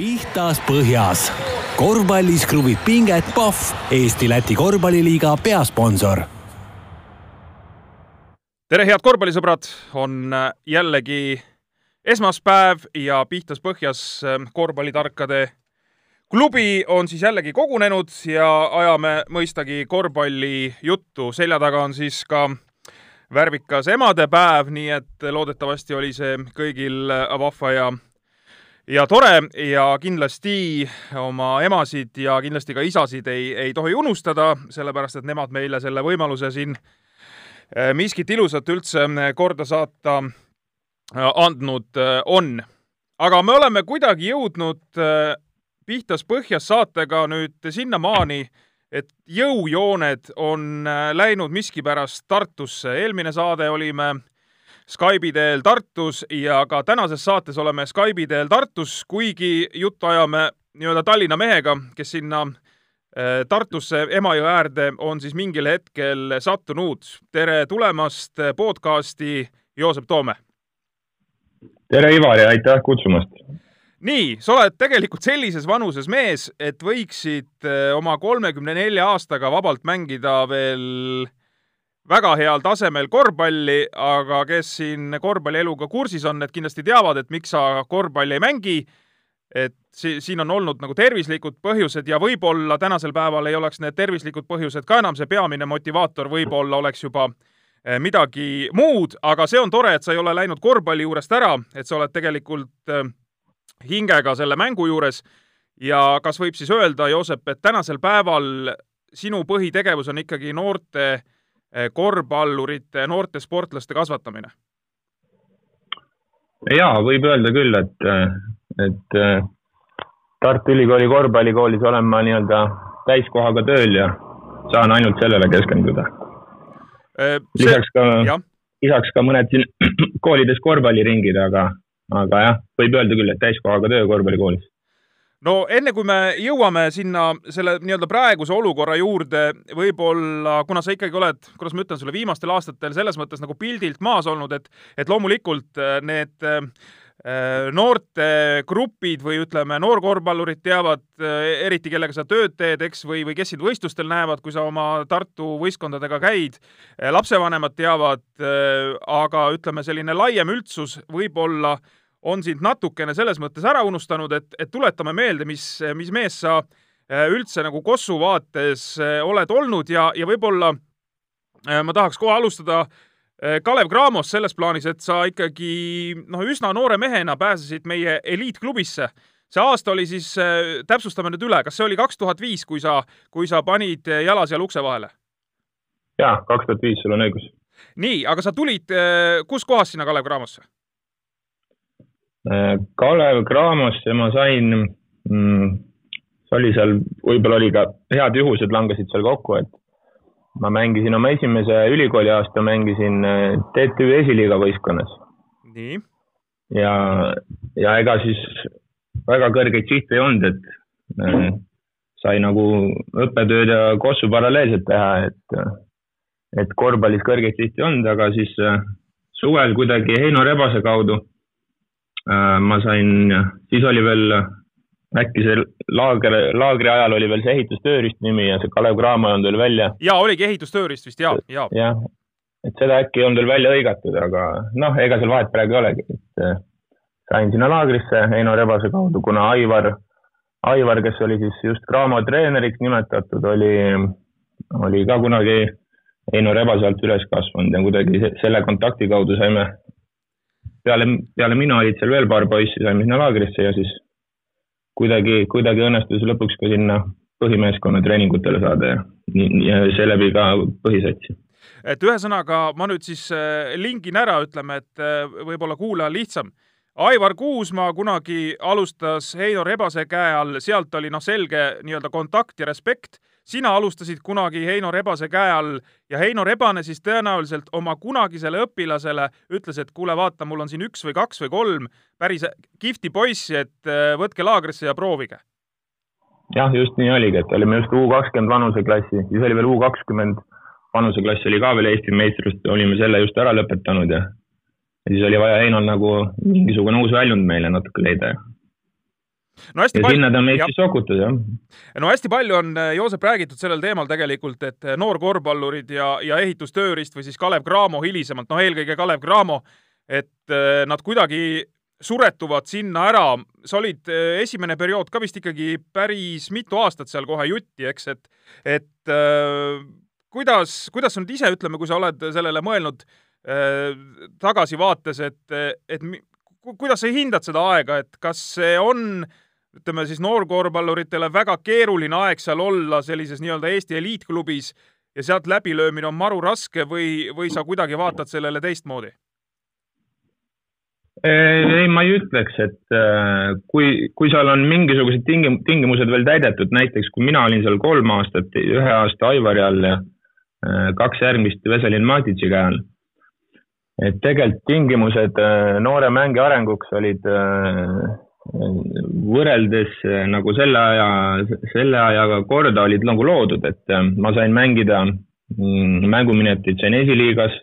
pihtas põhjas. korvpallis kruvib pinget Pahv, Eesti-Läti korvpalliliiga peasponsor. tere, head korvpallisõbrad, on jällegi esmaspäev ja pihtas põhjas ähm, korvpallitarkade klubi on siis jällegi kogunenud ja ajame mõistagi korvpallijuttu. selja taga on siis ka värvikas emadepäev, nii et loodetavasti oli see kõigil vahva ja ja tore ja kindlasti oma emasid ja kindlasti ka isasid ei, ei tohi unustada, sellepärast et nemad meile selle võimaluse siin eh, miskit ilusat üldse korda saata eh, andnud eh, on. aga me oleme kuidagi jõudnud pihtas põhjas saatega nüüd sinnamaani, et jõujooned on läinud miskipärast Tartusse. eelmine saade olime Skype'i teel Tartus ja ka tänases saates oleme Skype'i teel Tartus, kuigi juttu ajame nii-öelda Tallinna mehega, kes sinna äh, Tartusse Emajõe äärde on siis mingil hetkel sattunud. tere tulemast podcasti, Joosep Toome! tere, Ivar ja aitäh kutsumast! nii, sa oled tegelikult sellises vanuses mees, et võiksid äh, oma kolmekümne nelja aastaga vabalt mängida veel väga heal tasemel korvpalli, aga kes siin korvpallieluga kursis on, need kindlasti teavad, et miks sa korvpalli ei mängi. et si-, siin on olnud nagu tervislikud põhjused ja võib-olla tänasel päeval ei oleks need tervislikud põhjused ka enam see peamine motivaator, võib-olla oleks juba eh, midagi muud, aga see on tore, et sa ei ole läinud korvpalli juurest ära, et sa oled tegelikult eh, hingega selle mängu juures ja kas võib siis öelda, Joosep, et tänasel päeval sinu põhitegevus on ikkagi noorte äh, korvpallurite, noorte sportlaste kasvatamine? jaa, võib öelda küll, et, et eh, Tartu Ülikooli korvpallikoolis olen ma nii-öelda täiskohaga tööl ja saan ainult sellele keskenduda. Eh, lisaks ka, lisaks ka mõned siin koolides korvpalliringid, aga, aga jah, võib öelda küll, et täiskohaga töö korvpallikoolis no enne kui me jõuame sinna selle nii-öelda praeguse olukorra juurde, võib-olla, kuna sa ikkagi oled, kuidas ma ütlen sulle, viimastel aastatel selles mõttes nagu pildilt maas olnud, et, et loomulikult äh, need äh, noortegrupid või ütleme, noorkorvpallurid teavad äh, eriti, kellega sa tööd teed, eks, või, või kes sind võistlustel näevad, kui sa oma Tartu võistkondadega käid. lapsevanemad teavad, aga ütleme, selline laiem üldsus võib-olla äh, on sind natukene selles mõttes ära unustanud, et, et tuletame meelde, mis, mis mees sa äh, üldse nagu Kossu vaates äh, oled olnud ja, ja võib-olla äh, ma tahaks kohe alustada Kalev Cramos selles plaanis, et sa ikkagi noh, üsna noore mehena pääsesid meie eliitklubisse. see aasta oli siis, täpsustame nüüd üle, kas see oli kaks tuhat viis, kui sa, kui sa panid jala seal ukse vahele? jaa, kaks tuhat viis, sul on õigus. nii, aga sa tulid, kuskohast sinna Kalev Cramosse? Äh, Kalev Cramosse ma sain mm,, see oli seal, võib-olla oli ka head juhused langesid seal kokku, et ma mängisin oma esimese ülikooli aasta, mängisin äh, TTÜ esiliiga võistkonnas. nii? ja, ja ega siis väga kõrgeid sihte ei olnud, et äh, sai nagu õppetööd ja kossu paralleelselt teha, et, et korvpallis kõrgeid sihte ei olnud, aga siis äh, suvel kuidagi Heino Rebase kaudu ma sain, siis oli veel äkki see laager, laagri ajal oli veel see ehitustööriist nimi ja see Kalev Cramo ei olnud veel välja. ja oligi ehitustööriist vist ja, ja. jah, et seda äkki ei olnud veel välja hõigatud, aga noh, ega seal vahet praegu ei olegi, et äh, sain sinna laagrisse Heino Rebase kaudu, kuna Aivar, Aivar, kes oli siis just Cramo treeneriks nimetatud, oli, oli ka kunagi Heino Rebase alt üles kasvanud ja kuidagi selle kontakti kaudu saime peale, peale mina olid seal veel paar poissi, saime sinna laagrisse ja siis kuidagi, kuidagi õnnestus lõpuks ka sinna põhimeeskonna treeningutele saada ja, ja seeläbi ka põhisatsi et ühesõnaga ma nüüd siis äh, lingin ära, ütleme, et äh, võib-olla kuulajal lihtsam. Aivar Kuusmaa kunagi alustas Heino Rebase käe all, sealt oli noh, selge nii-öelda kontakt ja respekt sina alustasid kunagi Heino Rebase käe all ja Heino Rebane siis tõenäoliselt oma kunagisele õpilasele ütles, et kuule, vaata, mul on siin üks või kaks või kolm päris kihvti poissi, et äh, võtke laagrisse ja proovige. jah, just nii oligi, et olime just U kakskümmend vanuseklassi, siis oli veel U kakskümmend vanuseklass oli ka veel Eesti meistrist, olime selle just ära lõpetanud ja ja siis oli vaja Heinol nagu mingisugune uus väljund meile natuke leida no hästi ja palju, sinna ta meid siis sokutas, jah. no hästi palju on, äh, Joosep, räägitud sellel teemal tegelikult, et äh, noorkorvpallurid ja, ja ehitustööriist või siis Kalev Cramo hilisemalt, noh, eelkõige Kalev Cramo, et äh, nad kuidagi suretuvad sinna ära. sa olid esimene periood ka vist ikkagi päris mitu aastat seal kohe jutti, eks, et, et äh, kuidas, kuidas sa nüüd ise, ütleme, kui sa oled sellele mõelnud äh, tagasivaates, et, et kuidas sa hindad seda aega, et kas see on ütleme siis noorkorvpalluritele väga keeruline aeg seal olla sellises nii-öelda Eesti eliitklubis ja sealt läbilöömine on maru raske või, või sa kuidagi vaatad sellele teistmoodi? ei, ma ei ütleks, et äh, kui, kui seal on mingisugused tingim-, tingimused veel täidetud, näiteks kui mina olin seal kolm aastat, ühe aasta Aivari all ja äh, kaks järgmist Veselin Matitši käe all. et tegelikult tingimused äh, noore mängija arenguks olid võrreldes nagu selle aja, selle ajaga korda olid nagu loodud, et ma sain mängida mm, mänguminutit sain esiliigas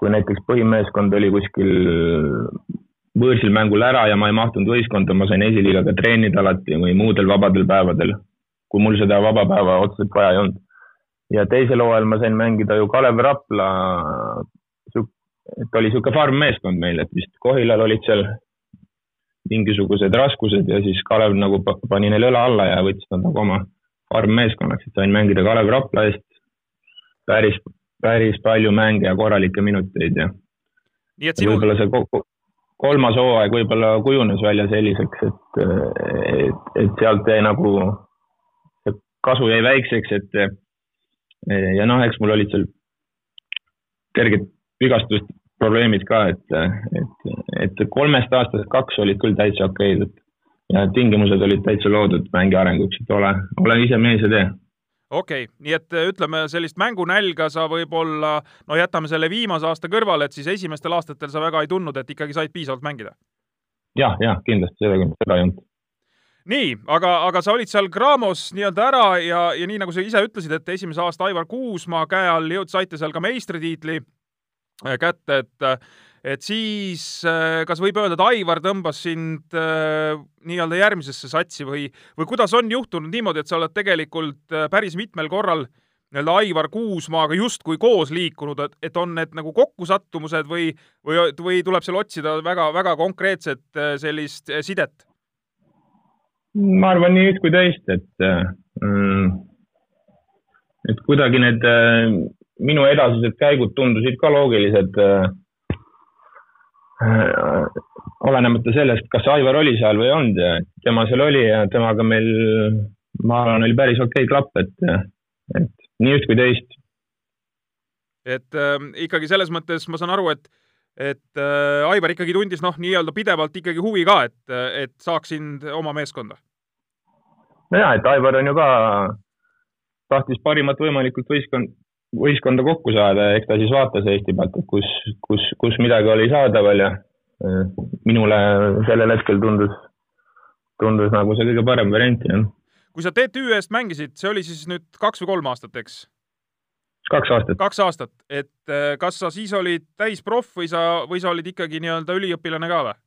kui näiteks põhimeeskond oli kuskil võõrsil mängul ära ja ma ei mahtunud võistkonda, ma sain esiliigaga treenida alati või muudel vabadel päevadel, kui mul seda vaba päeva otseselt vaja ei olnud. ja teisel hooajal ma sain mängida ju Kalev Rapla, et oli niisugune farmmeeskond meil, et vist Kohilal olid seal mingisugused raskused ja siis Kalev nagu pani neile õla alla ja võttis nad nagu oma farmmeeskonnaks, et sain mängida Kalev Rapla eest päris päris palju mänge ja korralikke minuteid ja. Sinu... võib-olla see kolmas hooaeg võib-olla kujunes välja selliseks, et, et, et sealt jäi nagu, kasu jäi väikseks, et ja noh, eks mul olid seal kerged vigastust probleemid ka, et, et, et kolmest aastast kaks olid küll täitsa okeid, et ja tingimused olid täitsa loodud mängi arenguks, et ole, ole ise mees ja tee okei okay., nii et ütleme, sellist mängunälga sa võib-olla, no jätame selle viimase aasta kõrvale, et siis esimestel aastatel sa väga ei tundnud, et ikkagi said piisavalt mängida ja,? jah, jah, kindlasti seda, seda ei olnud. nii, aga, aga sa olid seal Graamos nii-öelda ära ja, ja nii nagu sa ise ütlesid, et esimese aasta Aivar Kuusmaa käe all jõud-, saite seal ka meistritiitli äh, kätte, et et siis äh, kas võib öelda, et Aivar tõmbas sind äh, nii-öelda järgmisesse satsi või, või kuidas on juhtunud niimoodi, et sa oled tegelikult äh, päris mitmel korral nii-öelda Aivar Kuusmaaga justkui koos liikunud, et, et on need nagu kokkusattumused või, või, või tuleb seal otsida väga-väga konkreetset sellist sidet? ma arvan nii üht kui teist, et et kuidagi need minu edasised käigud tundusid ka loogilised Äh, olenemata sellest, kas Aivar oli seal või ei olnud ja tema seal oli ja temaga meil, ma arvan, oli päris okei okay klapp, et, et nii üht kui teist. et äh, ikkagi selles mõttes ma saan aru, et, et äh, Aivar ikkagi tundis noh, nii-öelda pidevalt ikkagi huvi ka, et, et saaks sind oma meeskonda. nojah, et Aivar on ju ka, tahtis parimat võimalikult võistkond, võistkonda kokku saada ja eks ta siis vaatas Eesti pealt, et kus, kus, kus midagi oli saadaval ja minule sellel hetkel tundus, tundus nagu see kõige parem variant, jah. kui sa TTÜ eest mängisid, see oli siis nüüd kaks või kolm aastat, eks? kaks aastat. kaks aastat, et eh, kas sa siis olid täisproff või sa, või sa olid ikkagi nii-öelda üliõpilane ka või?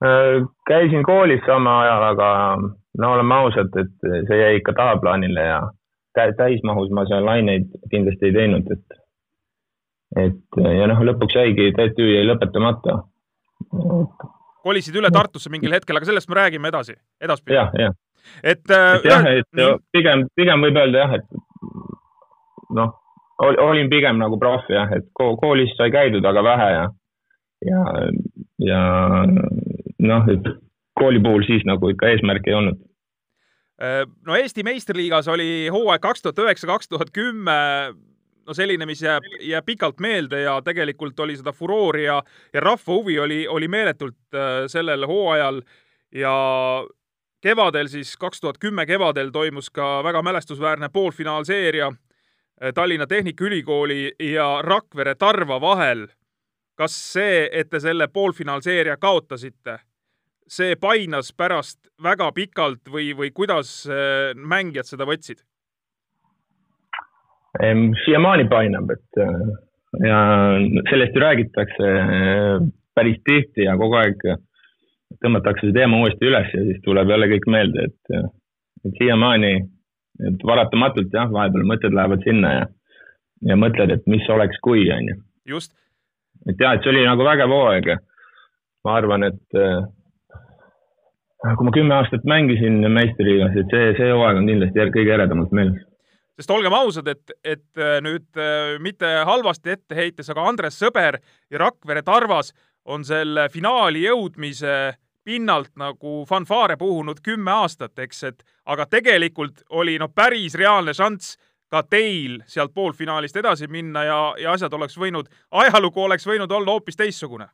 Äh, käisin koolis samal ajal, aga no oleme ausad, et see jäi ikka tahaplaanile ja täismahus ma seal aineid kindlasti ei teinud, et, et ja noh, lõpuks jäigi, TTÜ jäi lõpetamata. kolisid üle Tartusse mingil hetkel, aga sellest me räägime edasi, edaspidi. jah, jah. et, äh, et jah, et nii. pigem, pigem võib öelda jah, et noh, olin pigem nagu proff jah, et koolis sai käidud, aga vähe ja, ja, ja noh, et kooli puhul siis nagu ikka eesmärki ei olnud no Eesti meistriliigas oli hooaeg kaks tuhat üheksa, kaks tuhat kümme no selline, mis jääb, jääb pikalt meelde ja tegelikult oli seda furoori ja, ja rahva huvi oli, oli meeletult äh, sellel hooajal ja kevadel siis, kaks tuhat kümme kevadel toimus ka väga mälestusväärne poolfinaalseeria äh, Tallinna Tehnikaülikooli ja Rakvere Tarva vahel. kas see, et te selle poolfinaalseeria kaotasite see painas pärast väga pikalt või, või kuidas äh, mängijad seda võtsid? siiamaani painab, et äh, ja sellest ju räägitakse äh, päris tihti ja kogu aeg tõmmatakse see teema uuesti üles ja siis tuleb jälle kõik meelde, et, et siiamaani, et paratamatult jah, vahepeal mõtted lähevad sinna ja, ja mõtled, et mis oleks, kui, on ju. just. et jah, et see oli nagu vägev hooaeg ja ma arvan, et äh, kui ma kümme aastat mängisin meistriliigas, et see, see hooaeg on kindlasti kõige eredamalt meeles sest olgem ausad, et, et äh, nüüd äh, mitte halvasti ette heites, aga Andres Sõber ja Rakvere Tarvas on selle finaali jõudmise pinnalt nagu fanfaare puhunud kümme aastat, eks, et aga tegelikult oli no päris reaalne šanss ka teil sealt poolfinaalist edasi minna ja, ja asjad oleks võinud, ajalugu oleks võinud olla hoopis teistsugune.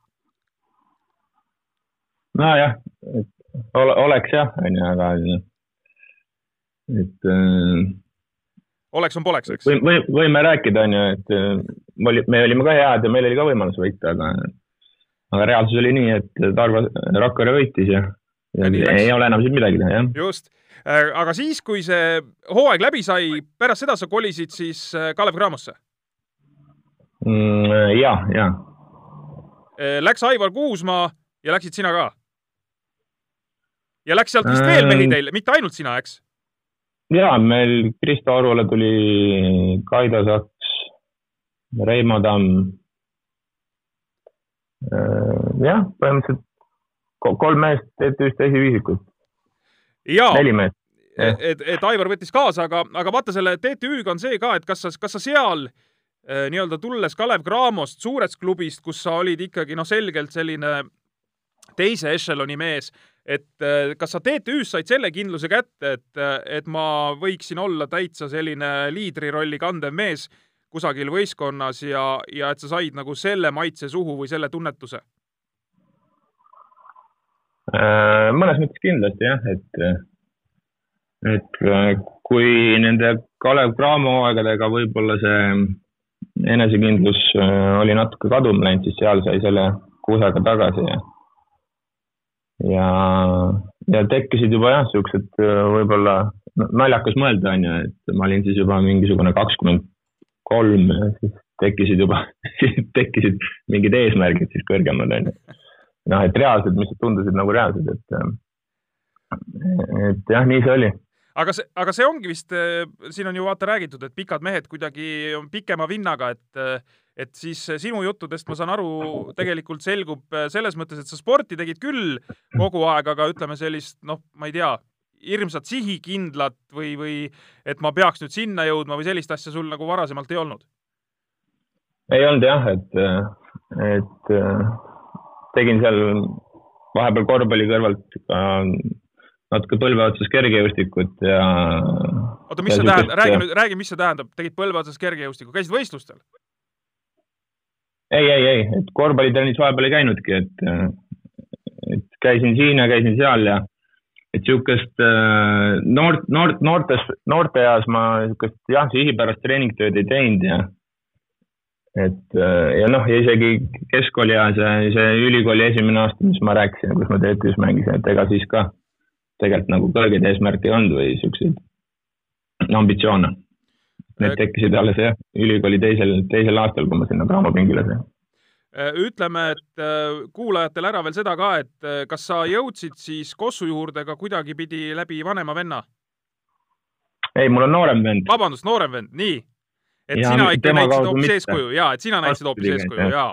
nojah, et ole, oleks jah, onju, aga et äh, oleks on poleks, eks või, või võime rääkida, onju, et äh, me oli, me olime ka head ja meil oli ka võimalus võita, aga, aga reaalsus oli nii, et Tarva, Rakvere võitis ja, ja, ja ei ole enam siis midagi teha, jah. just, äh, aga siis, kui see hooaeg läbi sai, pärast seda sa kolisid siis äh, Kalev Cramosse mm,? ja, ja. Läks Aivar Kuusmaa ja läksid sina ka? Ja läks sealt vist veel mehi teil, mitte ainult sina, eks? ja meil Kristo Arule tuli Kaido Saks, Reimo Tamm. Äh, jah, põhimõtteliselt kolm meest TTÜ-st esiviisikut. neli meest. et, et Aivar võttis kaasa, aga, aga vaata selle TTÜ-ga on see ka, et kas sa, kas sa seal äh, nii-öelda tulles Kalev Cramost, suurest klubist, kus sa olid ikkagi noh, selgelt selline teise ešeloni mees, et äh, kas sa TTÜ-s said selle kindluse kätte, et, äh, et ma võiksin olla täitsa selline liidrirolli kandev mees kusagil võistkonnas ja, ja et sa said nagu selle maitse suhu või selle tunnetuse? Äh, mõnes mõttes kindlasti jah, et, et kui nende Kalev Cramo aegadega võib-olla see enesekindlus oli natuke kaduma läinud, siis seal sai selle kuusega tagasi ja ja, ja tekkisid juba jah, siuksed äh, võib-olla naljakas mõelda, on ju, et ma olin siis juba mingisugune kakskümmend kolm ja siis tekkisid juba tekkisid mingid eesmärgid siis kõrgemad, on ju. noh, et reaalsed, mis tundusid nagu reaalsed, et, äh, et jah, nii see oli aga see, aga see ongi vist, äh, siin on ju vaata räägitud, et pikad mehed kuidagi on pikema vinnaga, et et siis eh, sinu juttudest ma saan aru, tegelikult selgub eh, selles mõttes, et sa sporti tegid küll kogu aeg, aga ütleme sellist, noh, ma ei tea, hirmsat sihikindlat või, või et ma peaks nüüd sinna jõudma või sellist asja sul nagu varasemalt ei olnud? ei olnud jah, et, et tegin seal vahepeal korvpalli kõrvalt ka natuke põlve otsas kergejõustikut ja. oota, mis see tähendab, räägi nüüd, räägi, mis see tähendab, tegid põlve otsas kergejõustikku, käisid võistlustel? Ei, ei, ei, et korvpallitrennis vahepeal ei käinudki, et, et käisin siin ja käisin seal ja et niisugust äh, noort, noort, noortes, noorteeas ma niisugust jah, sihipärast treeningtööd ei teinud ja et äh, ja noh, ja isegi keskkooli ajal see, see ülikooli esimene aasta, mis ma rääkisin, kus ma TTÜ-s mängisin, et ega siis ka tegelikult nagu kõrgeid eesmärke ei olnud või niisuguseid ambitsioone Need äh, tekkisid alles jah, ülikooli teisel, teisel aastal, kui ma sinna Graamo-pingile sain. Äh, ütleme, et äh, kuulajatele ära veel seda ka, et kas sa jõudsid siis Kossu juurde ka kuidagipidi läbi vanema venna? ei, mul on noorem vend. vabandust, noorem vend, nii. et ja, sina ikka näitasid hoopis eeskuju ja, et sina näitasid hoopis eeskuju ja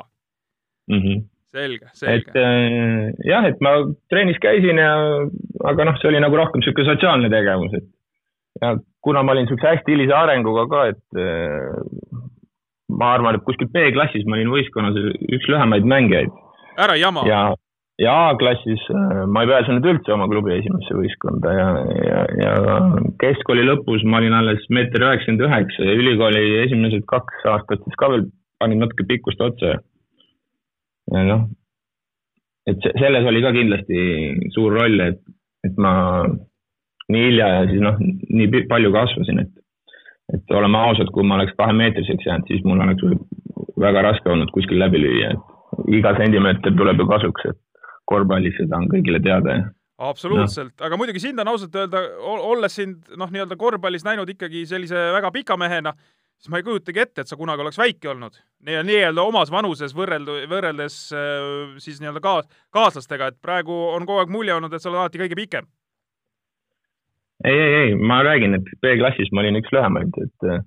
mm. -hmm. selge, selge. et äh, jah, et ma trennis käisin ja, aga noh, see oli nagu rohkem niisugune sotsiaalne tegevus, et ja kuna ma olin niisuguse hästi hilise arenguga ka, et äh, ma arvan, et kuskil B-klassis ma olin võistkonnas üks lühemaid mängijaid. ära jama. ja, ja A-klassis äh, ma ei pääsenud üldse oma klubi esimesse võistkonda ja, ja, ja keskkooli lõpus ma olin alles meeter üheksakümmend üheksa ja ülikooli esimesed kaks aastat siis ka veel panin natuke pikkust otsa. ja noh, et selles oli ka kindlasti suur roll, et, et ma nii hilja ja siis noh, nii palju kasvasin, et, et oleme ausad, kui ma oleks kahemeetriseks jäänud, siis mul oleks väga raske olnud kuskil läbi lüüa, et iga sentimeeter tuleb ju kasuks, et korvpallis seda on kõigile teada ja absoluutselt no., aga muidugi sind on ausalt öelda, olles sind noh, nii-öelda korvpallis näinud ikkagi sellise väga pika mehena, siis ma ei kujutagi ette, et sa kunagi oleks väike olnud nii, nii-öelda omas vanuses võrreldu, võrreldes äh, siis nii-öelda kaas-, kaaslastega, et praegu on kogu aeg mulje olnud, et sa oled alati kõige pikem. Ei, ei, ei, ma räägin, et B-klassis ma olin üks lühemaid, et äh,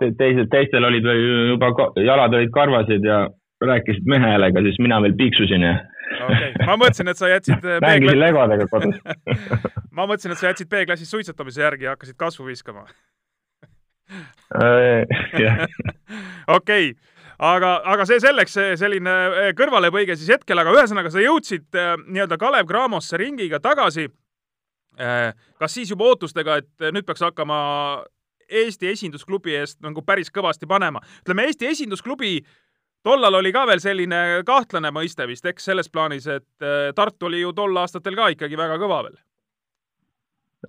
te, teised, teistel olid juba, jalad olid karvased ja rääkisid mehe häälega, siis mina veel piiksusin ja. okei okay., ma mõtlesin, et sa jätsid äh, mängisin legodega kodus ma mõtlesin, et sa jätsid B-klassis suitsetamise järgi ja hakkasid kasvu viskama Äh, okei, aga, aga see selleks, selline äh, kõrvalepõige siis hetkel, aga ühesõnaga sa jõudsid äh, nii-öelda Kalev Cramosse ringiga tagasi. Kas siis juba ootustega, et nüüd peaks hakkama Eesti esindusklubi eest nagu päris kõvasti panema? ütleme, Eesti esindusklubi tollal oli ka veel selline kahtlane mõiste vist, eks selles plaanis, et Tartu oli ju tol aastatel ka ikkagi väga kõva veel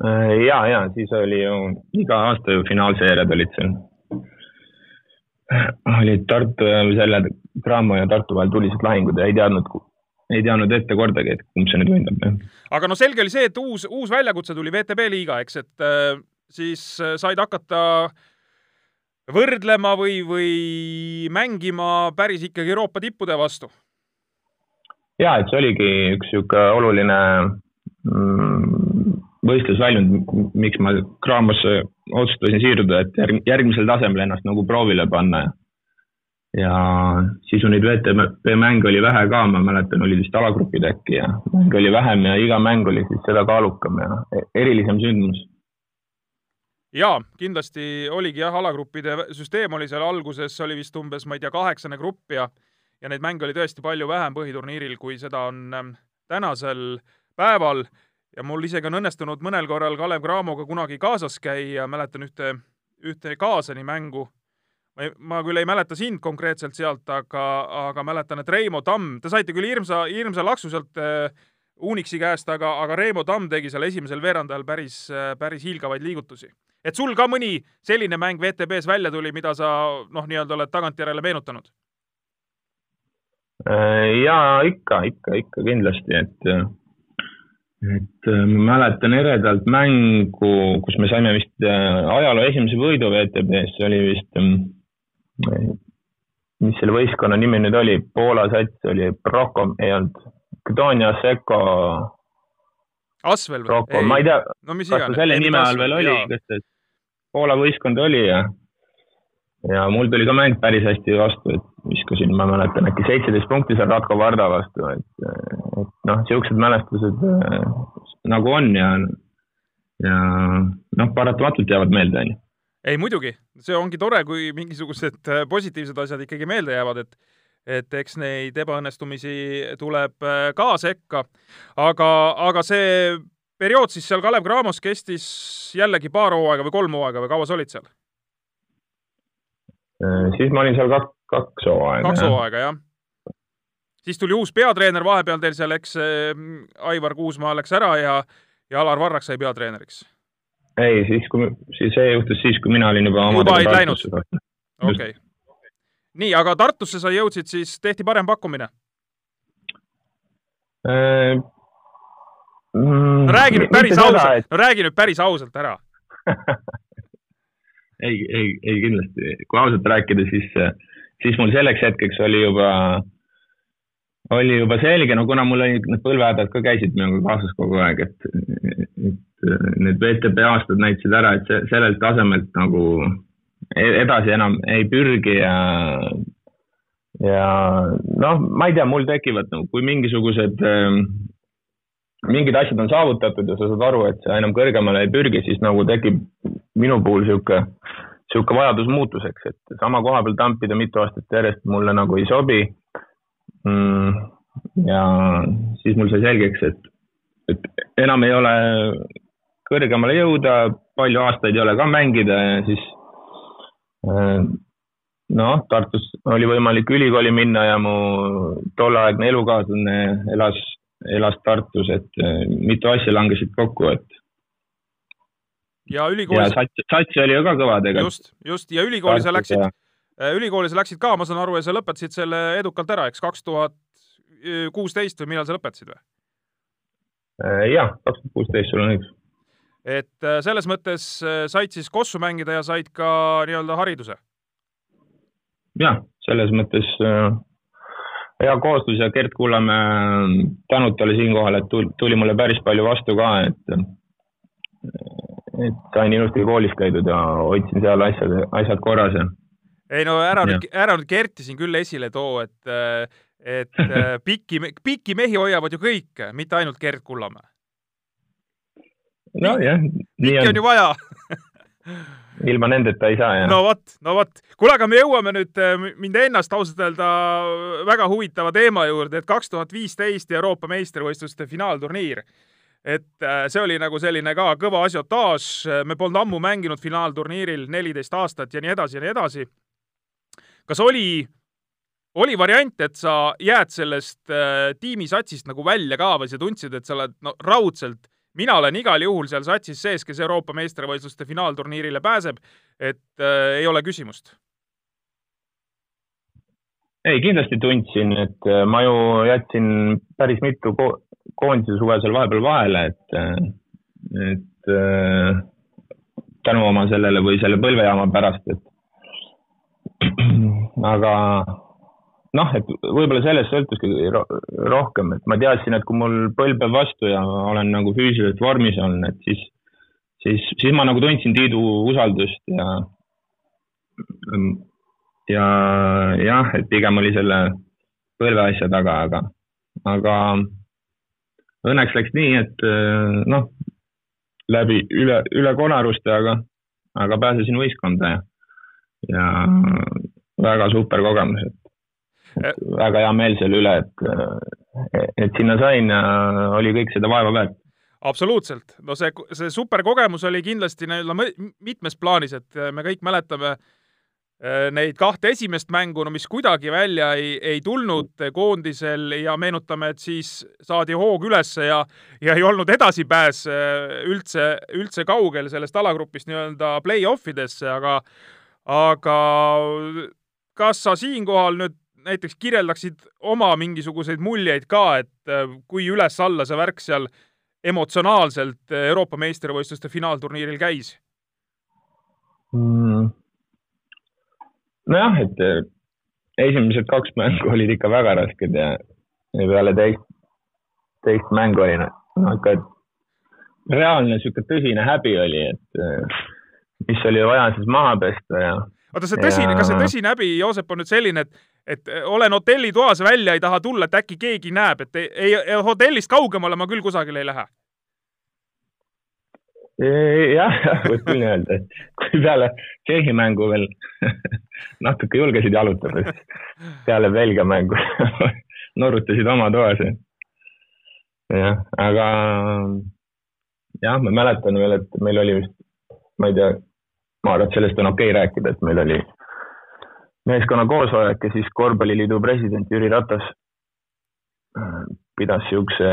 Äh, ja, ja siis oli ju iga aasta ju finaalseeriad olid seal. olid Tartu ja selle Graamo ja Tartu vahel tulised lahingud ja ei teadnud, ei teadnud ette kordagi, et kumb see nüüd võidab. aga no selge oli see, et uus, uus väljakutse tuli VTB liiga, eks, et äh, siis äh, said hakata võrdlema või, või mängima päris ikkagi Euroopa tippude vastu. ja, et see oligi üks niisugune oluline mm, võistlusväljund, miks ma Craamosse otsustasin siirduda, et järgmisel tasemel ennast nagu proovile panna. ja siis neid VTB mänge oli vähe ka, ma mäletan, olid vist alagrupid äkki ja mänge oli vähem ja iga mäng oli siis seda kaalukam ja e-, erilisem sündmus jaa, kindlasti oligi jah, alagruppide süsteem oli seal alguses, oli vist umbes, ma ei tea, kaheksane grupp ja ja neid mänge oli tõesti palju vähem põhiturniiril, kui seda on ähm, tänasel päeval ja mul isegi on õnnestunud mõnel korral Kalev Cramoga kunagi kaasas käia, mäletan ühte, ühte kaasani mängu. Ma ei, ma küll ei mäleta sind konkreetselt sealt, aga, aga mäletan, et Reimo Tamm, te saite küll hirmsa, hirmsa laksu sealt äh, Unixi käest, aga, aga Reimo Tamm tegi seal esimesel veerandajal päris, äh, päris hiilgavaid liigutusi. et sul ka mõni selline mäng WTB-s välja tuli, mida sa noh, nii-öelda oled tagantjärele meenutanud? Äh, jaa, ikka, ikka, ikka kindlasti, et et äh, ma mäletan eredalt mängu, kus me saime vist ajaloo esimese võidu WTB-s, see oli vist, ähm, mis selle võistkonna nimi nüüd oli, Poola sats oli Proko, ei olnud, Gdonia Seko. Asvel või? ma ei tea no,, kas ta selle nime all veel oli, kas see Poola võistkond oli ja ja mul tuli ka mäng päris hästi vastu, et viskasin, ma mäletan, äkki seitseteist punkti seal Ratko Varda vastu, et, et noh, siuksed mälestused äh, nagu on ja, ja noh, paratamatult jäävad meelde, onju. Ei muidugi, see ongi tore, kui mingisugused äh, positiivsed asjad ikkagi meelde jäävad, et et eks neid ebaõnnestumisi tuleb äh, ka sekka, aga, aga see periood siis seal Kalev Cramos kestis jällegi paar hooaega või kolm hooaega või kaua sa olid seal? Äh, siis ma olin seal kaks, kaks hooaega. kaks hooaega, jah. siis tuli uus peatreener vahepeal teil seal, eks Aivar Kuusmaa läks ära ja, ja Alar Varrak sai peatreeneriks. Ei, siis kui, siis see juhtus siis, kui mina olin juba juba olid läinud? okei. Nii, aga Tartusse sa jõudsid, siis tehti parem pakkumine? Äh,? Mm, no räägi nüüd päris ausalt, et... no räägi nüüd päris ausalt ära. Ei, ei, ei kindlasti, kui ausalt rääkida, siis, siis mul selleks hetkeks oli juba, oli juba selge, no kuna mul olid need põlvehädad ka käisid minuga kaasas kogu aeg, et, et need VTB aastad näitasid ära, et see, sellelt tasemelt nagu e-, edasi enam ei pürgi ja, ja noh, ma ei tea, mul tekivad nagu, kui mingisugused mingid asjad on saavutatud ja sa saad aru, et sa enam kõrgemale ei pürgi, siis nagu tekib minu puhul sihuke, sihuke vajadus muutuseks, et sama koha peal tampida mitu aastat järjest mulle nagu ei sobi. Ja siis mul sai selgeks, et, et enam ei ole kõrgemale jõuda, palju aastaid ei ole ka mängida ja siis äh, noh, Tartus oli võimalik ülikooli minna ja mu tolleaegne elukaaslane elas elas Tartus, et äh, mitu asja langesid kokku, et. ja ülikoolis. sats, sats oli ju ka kõva tegelikult. just, just ja ülikooli sa läksid, äh, ülikooli sa läksid ka, ma saan aru, ja sa lõpetasid selle edukalt ära, eks, kaks tuhat kuusteist või millal sa lõpetasid või? Äh, jah, kaks tuhat kuusteist, sul on õigus. et selles mõttes said siis kossu mängida ja said ka nii-öelda hariduse? jah, selles mõttes hea koostöös ja Gert Kullamäe tänud talle siinkohal, et tuli mulle päris palju vastu ka, et et sain ilusti koolis käidud ja hoidsin seal asjad, asjad korras ja. Ei no ära nüüd, ära nüüd Kerti siin küll esile too, et, et pikki, pikki mehi hoiavad ju kõik, mitte ainult Gert Kullamäe. nojah. pikki on, on ju vaja ilma nendeta ei saa, jah. no vot, no vot. kuule, aga me jõuame nüüd mind ennast ausalt öelda väga huvitava teema juurde, et kaks tuhat viisteist Euroopa meistrivõistluste finaalturniir et äh, see oli nagu selline ka kõva asiotaaž, me polnud ammu mänginud finaalturniiril neliteist aastat ja nii edasi ja nii edasi. Kas oli, oli variant, et sa jääd sellest äh, tiimisatsist nagu välja ka või sa tundsid, et sa oled no raudselt, mina olen igal juhul seal satsis sees, kes Euroopa meistrivõistluste finaalturniirile pääseb, et äh, ei ole küsimust. Ei, kindlasti tundsin, et äh, ma ju jätsin päris mitu ko koondise suve seal vahepeal vahele, et, äh, et tänu oma sellele või selle põlvejaama pärast, et aga noh, et võib-olla sellest sõltuski rohkem, et ma teadsin, et kui mul põlv peab vastu ja olen nagu füüsiliselt vormis olnud, et siis, siis, siis ma nagu tundsin Tiidu usaldust ja ja jah, et pigem oli selle põlve asja taga, aga, aga õnneks läks nii, et noh, läbi üle, üle konaruste, aga, aga pääsesin võistkonda ja, ja väga super kogemus, et väga hea meel selle üle, et, et sinna sain ja oli kõik seda vaeva väärt. Absoluutselt, no see, see super kogemus oli kindlasti nii-öelda mitmes plaanis, et me kõik mäletame äh, Äh, neid kahte esimest mängu, no mis kuidagi välja ei, ei tulnud koondisel ja meenutame, et siis saadi hoog ülesse ja, ja ei olnud edasipääs äh, üldse, üldse kaugel sellest alagrupist nii-öelda play-off idesse, aga, aga kas sa siinkohal nüüd näiteks kirjeldaksid oma mingisuguseid muljeid ka, et äh, kui üles-alla see värk seal emotsionaalselt Euroopa meistrivõistluste finaalturniiril käis mm.? nojah, et äh, esimesed kaks mängu olid ikka väga rasked ja, ja peale teist, teist mängu oli noh, ikka reaalne sihuke tõsine häbi oli, et äh, mis oli vaja siis maha pesta ja. Oota, see tõsine kas see tõsine häbi, Joosep, on nüüd selline, et, et äh, olen hotellitoas välja, ei taha tulla, et äkki keegi näeb, et ei, ei, hotellist kaugemale ma küll kusagile ei lähe jah, võib küll nii öelda, et kui peale Tšehhi mängu veel natuke julgesid jalutada, siis peale Belgia mängu norutasid oma toas. jah, aga jah, ma mäletan veel, et meil oli vist, ma ei tea, ma arvan, et sellest on okei okay rääkida, et meil oli meeskonna koosolek ja siis korvpalliliidu president Jüri Ratas pidas siukse,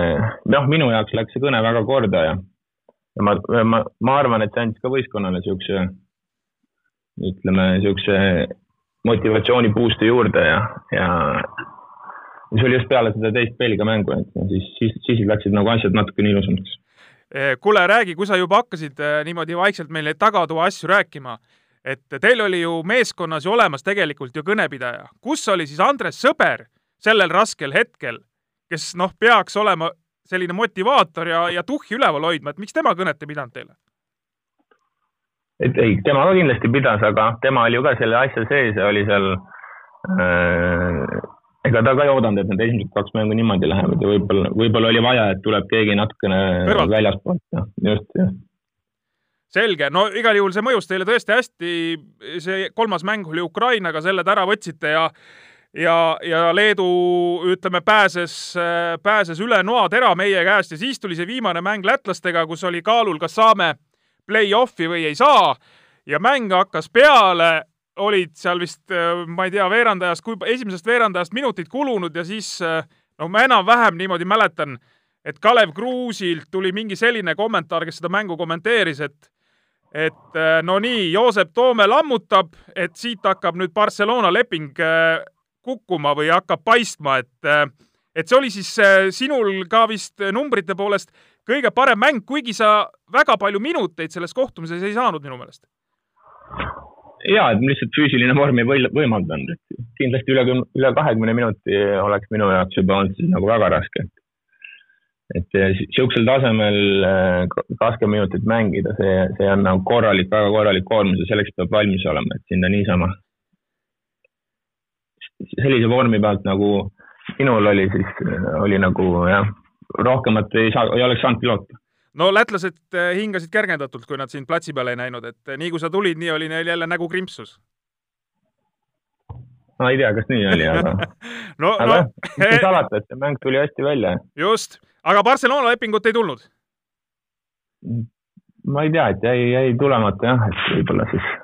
noh, minu jaoks läks see kõne väga korda ja ja ma, ma, ma arvan, et see andis ka võistkonnale siukse, ütleme, siukse motivatsiooni boost'i juurde ja, ja see oli just peale seda teist Belgia mängu, et siis, siis, siis läksid nagu asjad natukene ilusamaks. Eh, kuule, räägi, kui sa juba hakkasid eh, niimoodi vaikselt meile tagatoa asju rääkima, et teil oli ju meeskonnas ju olemas tegelikult ju kõnepidaja. kus oli siis Andres Sõber sellel raskel hetkel, kes noh, peaks olema selline motivaator ja, ja tuhhi üleval hoidma, et miks tema kõnet ei pidanud teile? et ei, tema ka kindlasti pidas, aga tema oli ju ka selle asja sees ja oli seal äh,. Ega ta ka ei oodanud, et need esimesed kaks mängu niimoodi lähevad ja võib-olla, võib-olla oli vaja, et tuleb keegi natukene väljaspoolt ja just, just selge, no igal juhul see mõjus teile tõesti hästi. see kolmas mäng oli Ukrainaga, selle te ära võtsite ja ja, ja Leedu, ütleme, pääses, pääses üle noatera meie käest ja siis tuli see viimane mäng lätlastega, kus oli kaalul, kas saame play-off'i või ei saa. ja mäng hakkas peale, olid seal vist, ma ei tea, veerandajast, kui esimesest veerandajast minutid kulunud ja siis no ma enam-vähem niimoodi mäletan, et Kalev Kruusilt tuli mingi selline kommentaar, kes seda mängu kommenteeris, et et no nii, Joosep Toome lammutab, et siit hakkab nüüd Barcelona leping kukkuma või hakkab paistma, et et see oli siis äh, sinul ka vist numbrite poolest kõige parem mäng, kuigi sa väga palju minuteid selles kohtumises ei saanud minu meelest. Ja, et lihtsalt füüsiline vorm ei või, võimaldanud, et kindlasti üle, üle kahekümne minuti oleks minu jaoks juba olnud siis nagu väga raske. et niisugusel tasemel äh, kakskümmend minutit mängida, see, see on nagu korralik, väga korralik koormus ja selleks peab valmis olema, et sinna niisama sellise vormi pealt nagu minul oli, siis oli nagu jah, rohkemat ei saa, ei oleks saanudki loota no lätlased äh, hingasid kergendatult, kui nad sind platsi peal ei näinud, et äh, nii kui sa tulid, nii oli neil jälle nägu krimpsus. ma ei tea, kas nii oli, aga no, aga no, mis siin salata, et see mäng tuli hästi välja. just, aga Barcelona lepingut ei tulnud? ma ei tea, et jäi, jäi tulemata jah, et võib-olla siis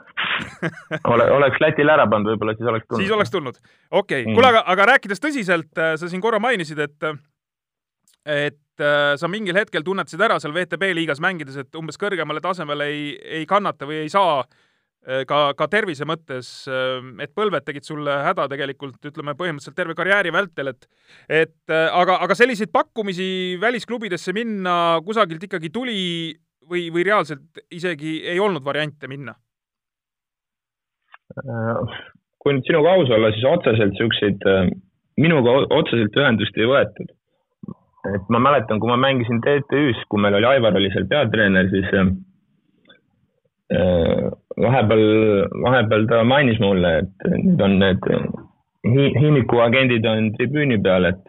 ole, oleks Lätile ära pannud, võib-olla siis oleks tulnud. siis oleks tulnud, okei okay. mm., kuule, aga, aga rääkides tõsiselt, äh, sa siin korra mainisid, et et äh, sa mingil hetkel tunnetasid ära seal VTB liigas mängides, et umbes kõrgemale tasemele ei, ei kannata või ei saa äh, ka, ka tervise mõttes, äh, et põlved tegid sulle häda tegelikult, ütleme põhimõtteliselt terve karjääri vältel, et et aga, aga selliseid pakkumisi välisklubidesse minna kusagilt ikkagi tuli või, või reaalselt isegi ei olnud variante minna? kui nüüd sinuga aus olla, siis otseselt niisuguseid, minuga otseselt ühendust ei võetud et ma mäletan, kui ma mängisin TTÜ-s, kui meil oli, Aivar oli seal peatreener, siis äh, vahepeal, vahepeal ta mainis mulle, et nüüd on need hi Hiimiku agendid on tribüüni peal, et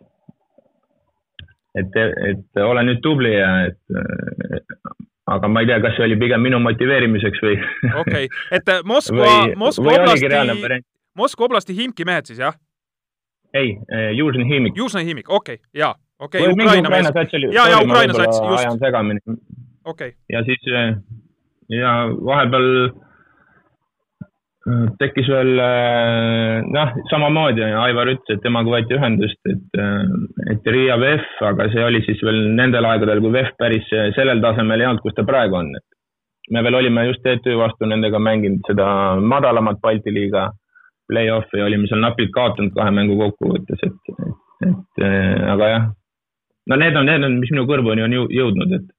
et, et ole nüüd tubli ja et aga ma ei tea, kas see oli pigem minu motiveerimiseks või. okei okay., et Moskva, Moskva oblasti, Moskva oblasti Himki mehed siis, jah? ei, Južni Hiimik. Južni Hiimik, okei okay,, jaa okei okay,, Ukraina mees. ja, ja Ukraina sats, just. ajan segamini. okei okay.. ja siis ja vahepeal äh, tekkis veel äh, noh, samamoodi Aivar ütles, et temaga võeti ühendust, et, et Riia VEF, aga see oli siis veel nendel aegadel, kui VEF päris sellel tasemel ei olnud, kus ta praegu on. me veel olime just TTÜ vastu nendega mänginud seda madalamat Balti liiga play-off'i, olime seal napilt kaotanud kahe mängu kokkuvõttes, et, et, et aga jah no need on, need on, mis minu kõrvuni on jõudnud, et,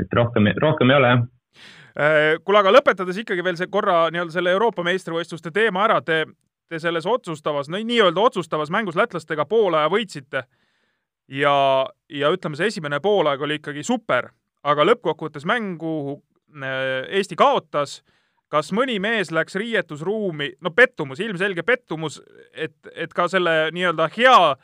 et rohkem, rohkem ei ole jah äh, kuule, aga lõpetades ikkagi veel see korra nii-öelda selle Euroopa meistrivõistluste teema ära, te, te selles otsustavas, no nii-öelda otsustavas mängus lätlastega poolaja võitsite. ja, ja ütleme, see esimene poolaeg oli ikkagi super, aga lõppkokkuvõttes mängu äh, Eesti kaotas. kas mõni mees läks riietusruumi, no pettumus, ilmselge pettumus, et, et ka selle nii-öelda hea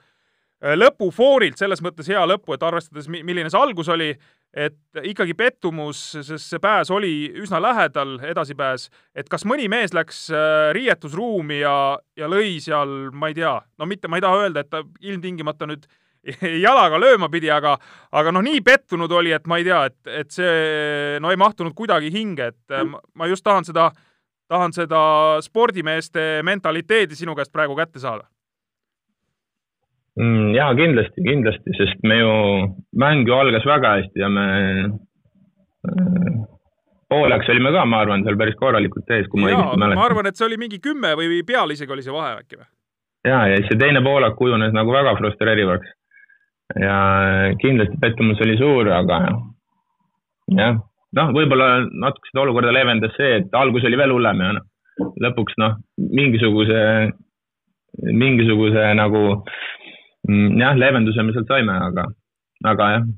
lõpufoorilt selles mõttes hea lõpu, et arvestades, milline see algus oli, et ikkagi pettumus, sest see pääs oli üsna lähedal, edasipääs, et kas mõni mees läks äh, riietusruumi ja, ja lõi seal, ma ei tea, no mitte, ma ei taha öelda, et ta ilmtingimata nüüd jalaga lööma pidi, aga, aga noh, nii pettunud oli, et ma ei tea, et, et see no ei mahtunud kuidagi hinge, et äh, ma just tahan seda, tahan seda spordimeeste mentaliteedi sinu käest praegu kätte saada mm,? jaa, kindlasti, kindlasti, sest me ju, mäng ju algas väga hästi ja me äh, pooleks olime ka, ma arvan, seal päris korralikult ees, kui ma õigesti mäletan. ma arvan, et see oli mingi kümme või peal isegi oli see vahe äkki või? ja, ja see teine poolak kujunes nagu väga frustreerivaks. ja kindlasti pettumus oli suur, aga jah, noh, võib-olla natuke seda olukorda leevendas see, et algus oli veel hullem ja noh, lõpuks noh, mingisuguse, mingisuguse nagu jah, leevenduse me sealt saime, aga, aga jah,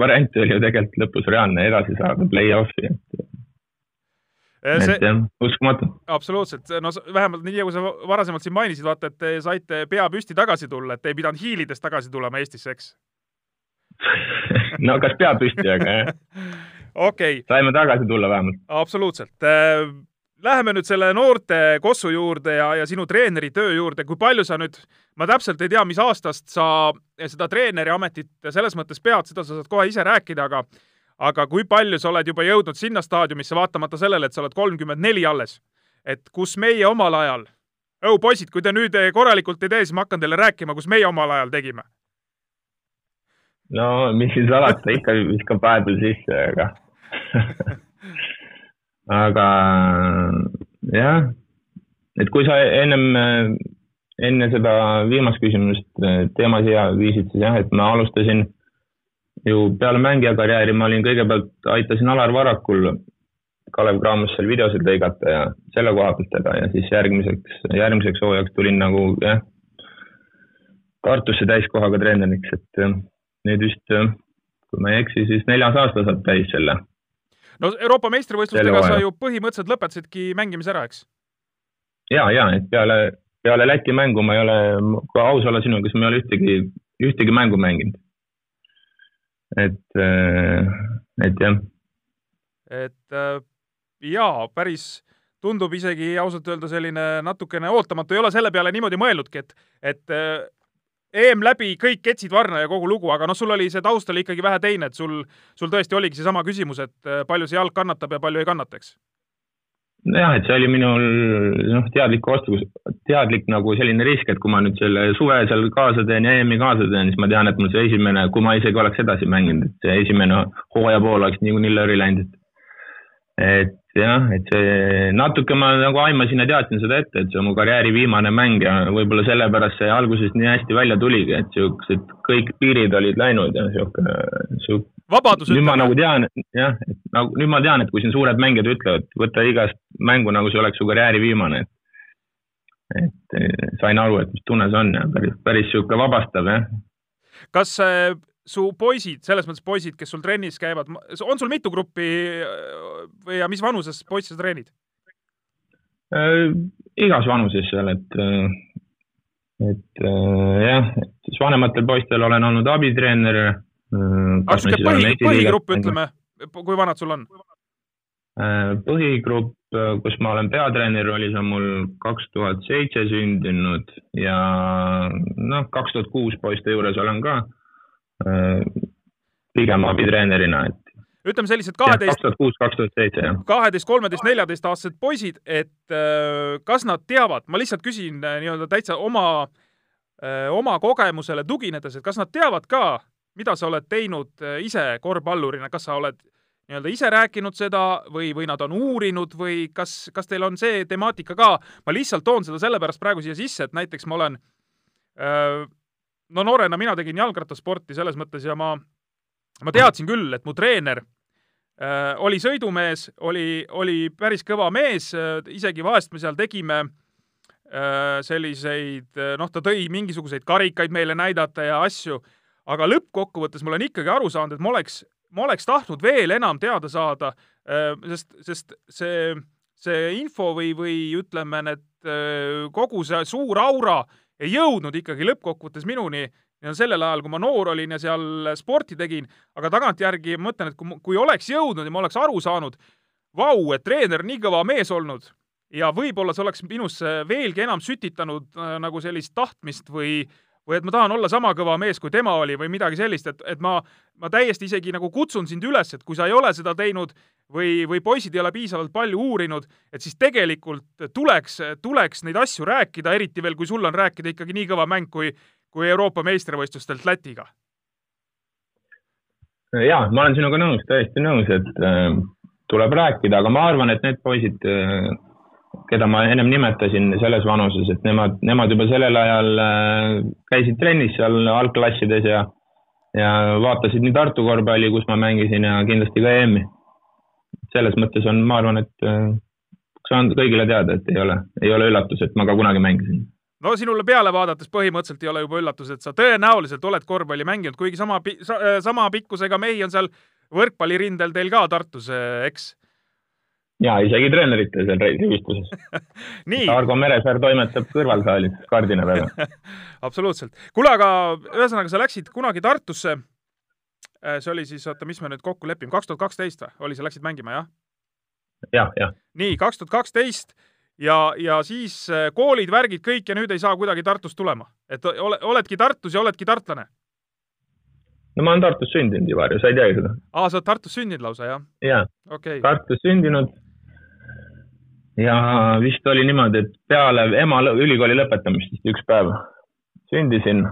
variant oli ju tegelikult lõpus reaalne edasi saada play-off'i, et eh, see, et jah, uskumatu. absoluutselt, no vähemalt nii nagu sa varasemalt siin mainisid, vaata, et te saite pea püsti tagasi tulla, et ei pidanud hiilides tagasi tulema Eestisse, eks no kas pea püsti, aga jah. okei okay.. saime tagasi tulla vähemalt. absoluutselt eh, Läheme nüüd selle noorte Kossu juurde ja, ja sinu treeneri töö juurde, kui palju sa nüüd, ma täpselt ei tea, mis aastast sa seda treeneri ametit selles mõttes pead, seda sa saad kohe ise rääkida, aga aga kui palju sa oled juba jõudnud sinna staadiumisse, vaatamata sellele, et sa oled kolmkümmend neli alles, et kus meie omal ajal, õu poisid, kui te nüüd korralikult ei tee, siis ma hakkan teile rääkima, kus meie omal ajal tegime. no mis siin salata, ikka viskab vahepeal sisse, aga aga jah, et kui sa ennem, enne seda viimast küsimust teema siia viisid, siis jah, et ma alustasin ju peale mängija karjääri, ma olin kõigepealt, aitasin Alar Varrakul Kalev Cramossel videosid lõigata ja selle koha pealt teda ja siis järgmiseks, järgmiseks hooajaks tulin nagu jah, Tartusse täiskohaga treeneriks, et nüüd vist, kui ma ei eksi, siis neljas aasta saab täis selle. No Euroopa meistrivõistlustega sa ju põhimõtteliselt lõpetasidki mängimise ära, eks? ja, ja et peale, peale Läti mängu ma ei ole, kui aus olla sinuga, siis ma ei ole ühtegi, ühtegi mängu mänginud. et, et jah. et äh, jaa, päris tundub isegi ausalt öelda selline natukene ootamatu, ei ole selle peale niimoodi mõelnudki, et, et äh, EM läbi, kõik ketsid varna ja kogu lugu, aga noh, sul oli see taust oli ikkagi vähe teine, et sul, sul tõesti oligi seesama küsimus, et äh, palju see jalg kannatab ja palju ei kannata, eks? nojah, et see oli minul noh, teadlik otsus, teadlik nagu selline risk, et kui ma nüüd selle suve seal kaasa teen ja EM-i kaasa teen, siis ma tean, et mul see esimene, kui ma isegi oleks edasi mänginud, et see esimene hooaja pool oleks niikuinii lööri läinud, et et jah, et see natuke ma nagu aimasin ja teadsin seda ette, et see on mu karjääri viimane mäng ja võib-olla sellepärast see alguses nii hästi välja tuligi, et siuksed kõik piirid olid läinud ja sihuke, sihuke. vabadus nüüd ma nagu tean, jah, et nagu nüüd ma tean, et kui siin suured mängijad ütlevad, võta igast mängu nagu see oleks su karjääri viimane, et et sain aru, et mis tunne see on ja päris, päris sihuke vabastav, jah. kas su poisid, selles mõttes poisid, kes sul trennis käivad, on sul mitu gruppi või ja mis vanuses poisse sa treenid äh,? igas vanuses seal, et, äh, et äh, jah, et siis vanematel poistel olen olnud abitreener äh,. aga sihuke põhi, põhigrupp, ütleme, kui vanad sul on äh,? põhigrupp, äh, kus ma olen peatreener, oli see mul kaks tuhat seitse sündinud ja noh, kaks tuhat kuus poiste juures olen ka Äh, pigem abitreenerina, et. ütleme sellised kaheteist. kaks tuhat kuus, kaks tuhat seitse, jah. kaheteist, kolmeteist, neljateistaastased poisid, et äh, kas nad teavad, ma lihtsalt küsin äh, nii-öelda täitsa oma, oma kogemusele tuginedes, et kas nad teavad ka, mida sa oled teinud ise korvpallurina, kas sa oled nii-öelda ise rääkinud seda või, või nad on uurinud või kas, kas teil on see temaatika ka, ma lihtsalt toon seda sellepärast praegu siia sisse, et näiteks ma olen öö, no noorena mina tegin jalgrattasporti selles mõttes ja ma, ma teadsin küll, et mu treener äh, oli sõidumees, oli, oli päris kõva mees äh,, isegi vahest me seal tegime äh, selliseid, äh, noh, ta tõi mingisuguseid karikaid meile näidata ja asju, aga lõppkokkuvõttes ma olen ikkagi aru saanud, et ma oleks, ma oleks tahtnud veel enam teada saada äh,, sest, sest see, see info või, või ütleme, need äh, kogu see suur aura ei jõudnud ikkagi lõppkokkuvõttes minuni. Ja sellel ajal, kui ma noor olin ja seal sporti tegin, aga tagantjärgi ma mõtlen, et kui, kui oleks jõudnud ja ma oleks aru saanud, vau, et treener nii kõva mees olnud ja võib-olla see oleks minusse veelgi enam sütitanud äh, nagu sellist tahtmist või, või et ma tahan olla sama kõva mees, kui tema oli või midagi sellist, et, et ma, ma täiesti isegi nagu kutsun sind üles, et kui sa ei ole seda teinud või, või poisid ei ole piisavalt palju uurinud, et siis tegelikult tuleks, tuleks neid asju rääkida, eriti veel, kui sul on rääkida ikkagi nii kõva mäng kui, kui Euroopa meistrivõistlustelt Lätiga. ja ma olen sinuga nõus, täiesti nõus, et äh, tuleb rääkida, aga ma arvan, et need poisid äh,, keda ma ennem nimetasin selles vanuses, et nemad, nemad juba sellel ajal äh, käisid trennis seal algklassides ja ja vaatasid nii Tartu korvpalli, kus ma mängisin ja kindlasti ka EM-i selles mõttes on, ma arvan, et äh, saan kõigile teada, et ei ole, ei ole üllatus, et ma ka kunagi mängisin. no sinule peale vaadates põhimõtteliselt ei ole juba üllatus, et sa tõenäoliselt oled korvpalli mänginud, kuigi sama, äh, sama pikkusega mehi on seal võrkpallirindel teil ka Tartus, eks? Ja isegi treenerite seal rivistuses Argo Meresaar toimetab kõrvalsaalis kardina peal absoluutselt. kuule, aga ühesõnaga, sa läksid kunagi Tartusse Äh, see oli siis, oota, mis me nüüd kokku lepime, kaks tuhat kaksteist või? oli, sa läksid mängima, jah? jah, jah. nii, kaks tuhat kaksteist ja, ja siis äh, koolid, värgid, kõik ja nüüd ei saa kuidagi Tartust tulema. et ole, oledki Tartus ja oledki tartlane? no ma olen Tartus sündinud, Ivari, sa ei teagi seda? aa, sa oled Tartus sündinud lausa, jah? jaa okay., Tartus sündinud. Ja vist oli niimoodi, et peale ema ülikooli lõpetamist vist üks päev sündisin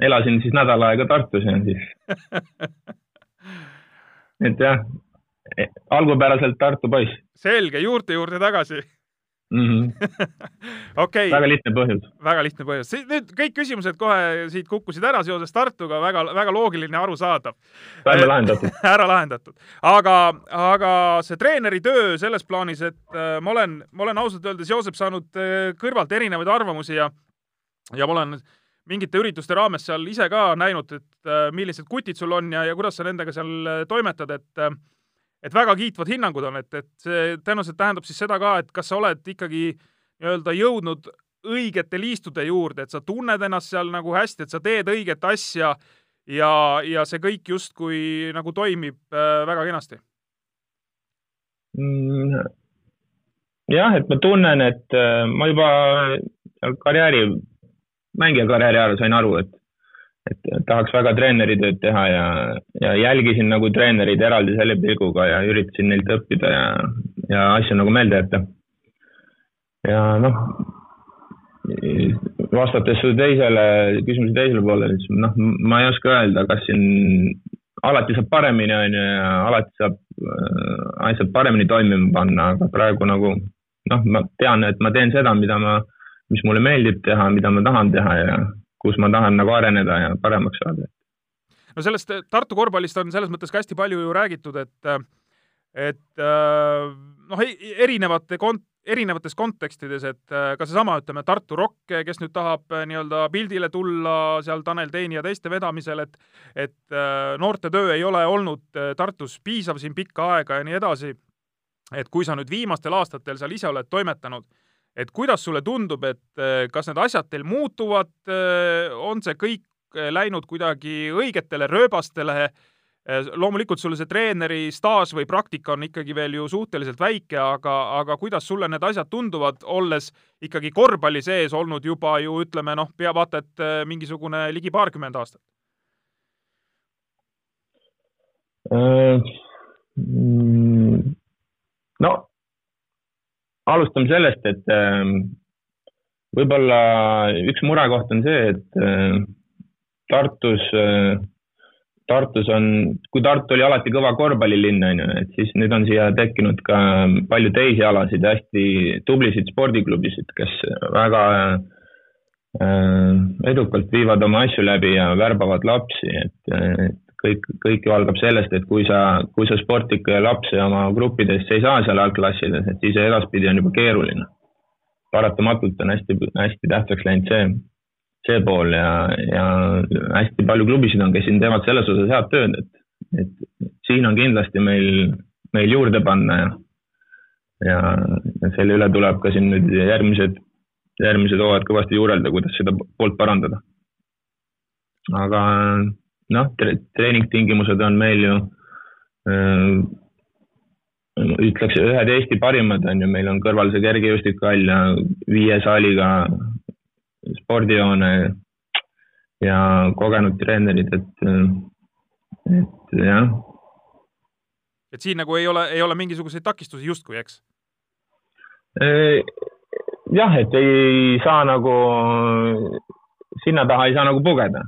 elasin siis nädal aega Tartus ja siis et jah, algupäraselt Tartu poiss. selge, juurte juurde tagasi. Mm -hmm. okei okay.. väga lihtne põhjus. väga lihtne põhjus. nüüd kõik küsimused kohe siit kukkusid ära seoses Tartuga, väga, väga loogiline arusaadav. saime lahendatud ära lahendatud. aga, aga see treeneri töö selles plaanis, et äh, ma olen, ma olen ausalt öeldes, Joosep, saanud äh, kõrvalt erinevaid arvamusi ja, ja ma olen mingite ürituste raames seal ise ka näinud, et äh, millised kutid sul on ja, ja kuidas sa nendega seal toimetad, et et väga kiitvad hinnangud on, et, et see tõenäoliselt tähendab siis seda ka, et kas sa oled ikkagi nii-öelda jõudnud õigete liistude juurde, et sa tunned ennast seal nagu hästi, et sa teed õiget asja ja, ja see kõik justkui nagu toimib äh, väga kenasti mm,? jah, et ma tunnen, et äh, ma juba karjääri, mängija karjääri ajal sain aru, et et tahaks väga treeneritööd teha ja, ja jälgisin nagu treenereid eraldi selle pilguga ja üritasin neilt õppida ja, ja asju nagu meelde jätta. ja noh, vastates su teisele, küsimuse teisele poolele, siis noh, ma ei oska öelda, kas siin alati saab paremini, on ju, ja alati saab äh, asjad paremini toimima panna, aga praegu nagu noh, ma tean, et ma teen seda, mida ma, mis mulle meeldib teha, mida ma tahan teha ja kus ma tahan nagu areneda ja paremaks saada. no sellest eh, Tartu korvpallist on selles mõttes ka hästi palju ju räägitud, et eh, et eh, noh, erinevate kont-, erinevates kontekstides, et ka seesama, ütleme, Tartu Rock, kes nüüd tahab nii-öelda pildile tulla seal Tanel Teini ja teiste vedamisel, et et noortetöö ei ole olnud Tartus piisav siin pikka aega ja nii edasi. et kui sa nüüd viimastel aastatel seal ise oled toimetanud et kuidas sulle tundub, et äh, kas need asjad teil muutuvad, äh, on see kõik äh, läinud kuidagi õigetele rööbastele? loomulikult sul see treeneri staaž või praktika on ikkagi veel ju suhteliselt väike, aga, aga kuidas sulle need asjad tunduvad, olles ikkagi korvpalli sees olnud juba ju ütleme noh, pea vaata et mingisugune ligi paarkümmend aastat? Mm, no alustame sellest, et ähm, võib-olla üks murekoht on see, et äh, Tartus, äh, Tartus on, kui Tartu oli alati kõva korvpallilinn, on ju, et siis nüüd on siia tekkinud ka palju teisi alasid ja hästi tublisid spordiklubisid, kes väga äh, edukalt viivad oma asju läbi ja värbavad lapsi, et, et kõik, kõik ju algab sellest, et kui sa, kui sa sportlikke lapsi oma gruppidesse ei saa seal algklassides, et siis edaspidi on juba keeruline. paratamatult on hästi, hästi tähtsaks läinud see, see pool ja, ja hästi palju klubisid on, kes siin teevad selles osas head tööd, et, et siin on kindlasti meil, meil juurde panna ja, ja, ja selle üle tuleb ka siin nüüd järgmised, järgmised hooajad kõvasti juurelda, kuidas seda poolt parandada. aga noh, treeningtingimused on meil ju äh, ütleks ühed Eesti parimad on ju, meil on kõrval see kergejõustikuhall ja viie saaliga spordihoone ja kogenud treenerid, et, et jah. et siin nagu ei ole, ei ole mingisuguseid takistusi justkui, eks? Äh, jah, et ei saa nagu, sinna taha ei saa nagu pugeda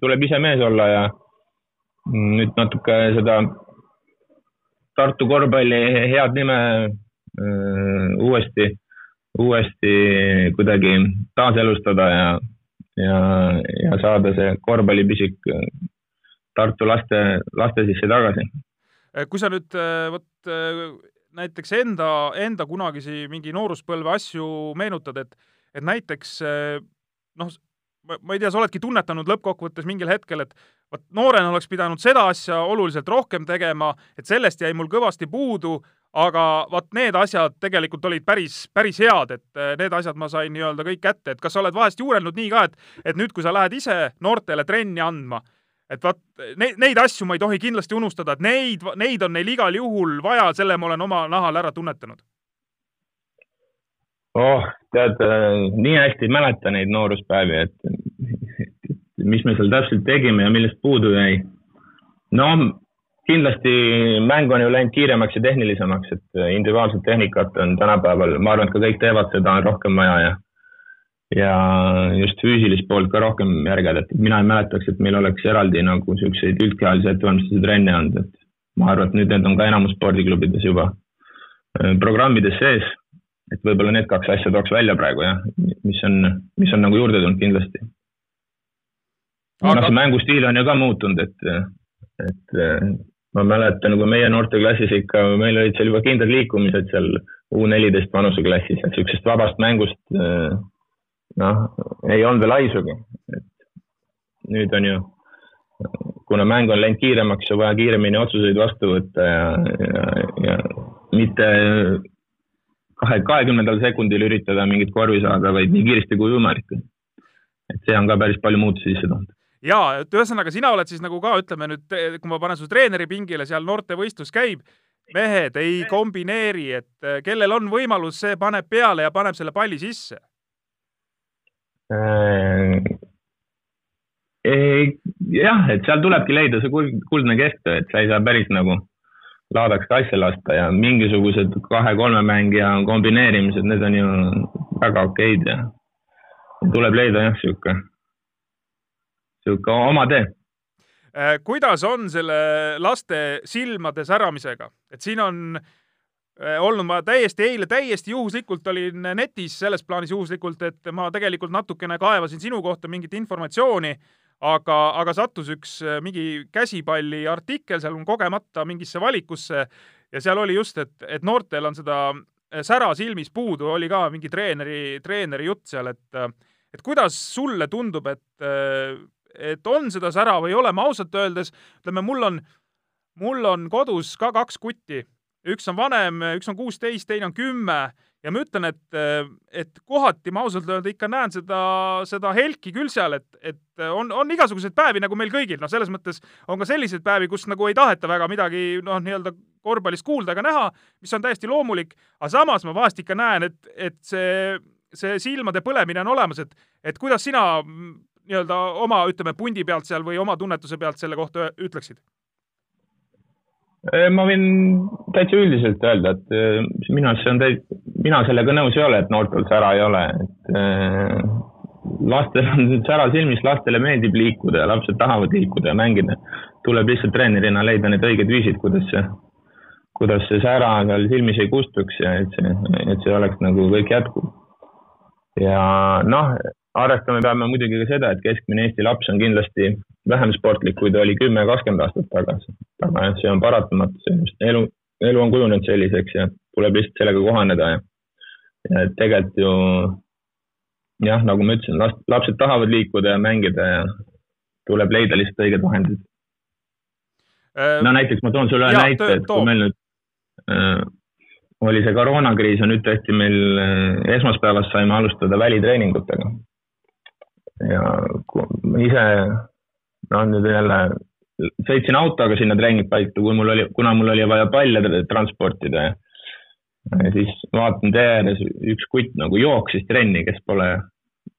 tuleb ise mees olla ja nüüd natuke seda Tartu korvpalli head nime öö, uuesti, uuesti kuidagi taaselustada ja, ja, ja saada see korvpallipisik Tartu laste, laste sisse tagasi. kui sa nüüd vot näiteks enda, enda kunagisi mingi nooruspõlve asju meenutad, et, et näiteks noh, ma, ei tea, sa oledki tunnetanud lõppkokkuvõttes mingil hetkel, et vot noorena oleks pidanud seda asja oluliselt rohkem tegema, et sellest jäi mul kõvasti puudu, aga vot need asjad tegelikult olid päris, päris head, et eh, need asjad ma sain nii-öelda kõik kätte, et kas sa oled vahest juurelnud nii ka, et, et nüüd, kui sa lähed ise noortele trenni andma, et vot neid, neid asju ma ei tohi kindlasti unustada, et neid, neid on neil igal juhul vaja, selle ma olen oma nahal ära tunnetanud oh, tead, äh, nii hästi ei mäleta neid nooruspäevi, et mis me seal täpselt tegime ja millest puudu jäi. no kindlasti mäng on ju läinud kiiremaks ja tehnilisemaks, et individuaalset tehnikat on tänapäeval, ma arvan, et ka kõik teevad seda, on rohkem vaja ja ja just füüsilist poolt ka rohkem järgida, et mina ei mäletaks, et meil oleks eraldi nagu niisuguseid üldkehalise ettevalmistuse trenne olnud, et ma arvan, et nüüd need on ka enamus spordiklubides juba äh, programmides sees et võib-olla need kaks asja tooks välja praegu jah, mis on, mis on nagu juurde tulnud kindlasti. Aga... noh, see mängustiil on ju ka muutunud, et, et ma mäletan, kui meie noorteklassis ikka, meil olid seal juba kindlad liikumised seal U neliteist vanuseklassis, et niisugusest vabast mängust noh, ei olnud veel haisugi, et nüüd on ju, kuna mäng on läinud kiiremaks, on vaja kiiremini otsuseid vastu võtta ja, ja, ja mitte kahe, kahekümnendal sekundil üritada mingit korvi saada, vaid nii kiiresti kui võimalik. et see on ka päris palju muutusi sisse toonud ja, et ühesõnaga sina oled siis nagu ka, ütleme nüüd, kui ma panen su treeneri pingile, seal noortevõistlus käib, mehed ei kombineeri, et eh, kellel on võimalus, see paneb peale ja paneb selle palli sisse äh,? jah, et seal tulebki leida see kuldne kesktee, et sa ei saa päris nagu laadaks kasse lasta ja mingisugused kahe-kolme mängija kombineerimised, need on ju väga okeid ja tuleb leida jah, sihuke, sihuke oma tee. Äh, kuidas on selle laste silmade säramisega, et siin on äh, olnud ma täiesti eile täiesti juhuslikult olin netis selles plaanis juhuslikult, et ma tegelikult natukene kaevasin sinu kohta mingit informatsiooni aga, aga sattus üks äh, mingi käsipalliartikkel seal kogemata mingisse valikusse ja seal oli just, et, et noortel on seda äh, sära silmis puudu, oli ka mingi treeneri, treeneri jutt seal, et äh, et kuidas sulle tundub, et, et on seda sära või ei ole, ma ausalt öeldes, ütleme, mul on, mul on kodus ka kaks kutti, üks on vanem, üks on kuusteist, teine on kümme ja ma ütlen, et, et kohati ma ausalt öelda ikka näen seda, seda helki küll seal, et, et on, on igasuguseid päevi nagu meil kõigil, noh, selles mõttes on ka selliseid päevi, kus nagu ei taheta väga midagi, noh, nii-öelda korvpallist kuulda ega näha, mis on täiesti loomulik, aga samas ma vahest ikka näen, et, et see, see silmade põlemine on olemas, et, et kuidas sina nii-öelda oma, ütleme, pundi pealt seal või oma tunnetuse pealt selle kohta ütleksid? Äh, ma võin täitsa üldiselt öelda, et äh, minu arust see on täit-, mina sellega nõus ei ole, et noortel sära ei ole, et äh, lastel on sära silmis, lastele meeldib liikuda ja lapsed tahavad liikuda ja mängida. tuleb lihtsalt treenerina leida need õiged viisid, kuidas see, kuidas see sära seal silmis ei kustuks ja et see, et see oleks nagu kõik jätkub. ja noh, arvestama peame muidugi ka seda, et keskmine Eesti laps on kindlasti vähem sportlik, kui ta oli kümme, kakskümmend aastat tagasi. aga jah, see on paratamatu, elu, elu on kujunenud selliseks ja tuleb lihtsalt sellega kohaneda ja, ja tegelikult ju jah, nagu ma ütlesin, last, lapsed tahavad liikuda ja mängida ja tuleb leida lihtsalt õiged vahendid äh,. no näiteks ma toon sulle ühe näite, et kui meil nüüd äh, oli see koroonakriis ja nüüd tõesti meil äh, esmaspäevast saime alustada välitreeningutega ja ise, noh nüüd jälle sõitsin autoga sinna treeningpaiku, kui mul oli, kuna mul oli vaja palle transportida ja siis vaatan tee ääres üks kutt nagu jooksis trenni, kes pole,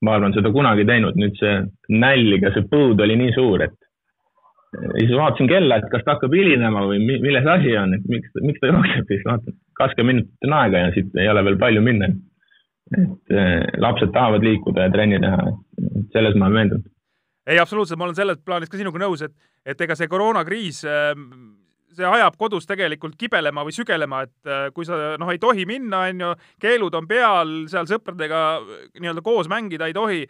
ma arvan, seda kunagi teinud, nüüd see nälg ja see põud oli nii suur, et siis vaatasin kella, et kas ta hakkab hilinema või milles asi on, et miks, miks ta jookseb, siis vaatan, kakskümmend minutit on aega ja siit ei ole veel palju minna et eh, lapsed tahavad liikuda ja trenni teha, et selles ma olen veendunud. ei, absoluutselt, ma olen selles plaanis ka sinuga nõus, et, et ega see koroonakriis, ehm, see ajab kodus tegelikult kibelema või sügelema, et eh, kui sa noh, ei tohi minna, on ju, keelud on peal, seal sõpradega nii-öelda koos mängida ei tohi,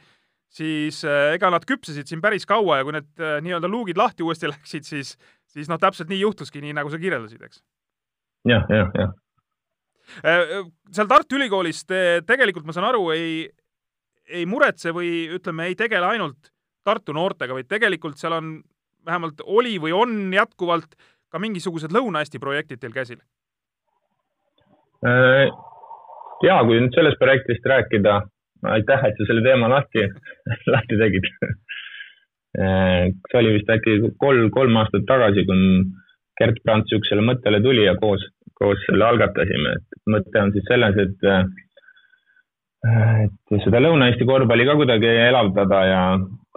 siis eh, ega nad küpsesid siin päris kaua ja kui need nii-öelda luugid lahti uuesti läksid, siis, siis noh, täpselt nii juhtuski, nii nagu sa kirjeldasid, eks ja,. jah, jah, jah seal Tartu Ülikoolis te tegelikult, ma saan aru, ei, ei muretse või ütleme, ei tegele ainult Tartu noortega, vaid tegelikult seal on, vähemalt oli või on jätkuvalt ka mingisugused Lõuna-Eesti projektid teil käsil? Äh, ja kui nüüd sellest projektist rääkida, aitäh, et sa selle teema lahti, lahti tegid. Äh, see oli vist äkki kolm, kolm aastat tagasi, kui Gerd Brandt niisugusele mõttele tuli ja koos koos selle algatasime, et mõte on siis selles, et et seda Lõuna-Eesti korvpalli ka kuidagi elavdada ja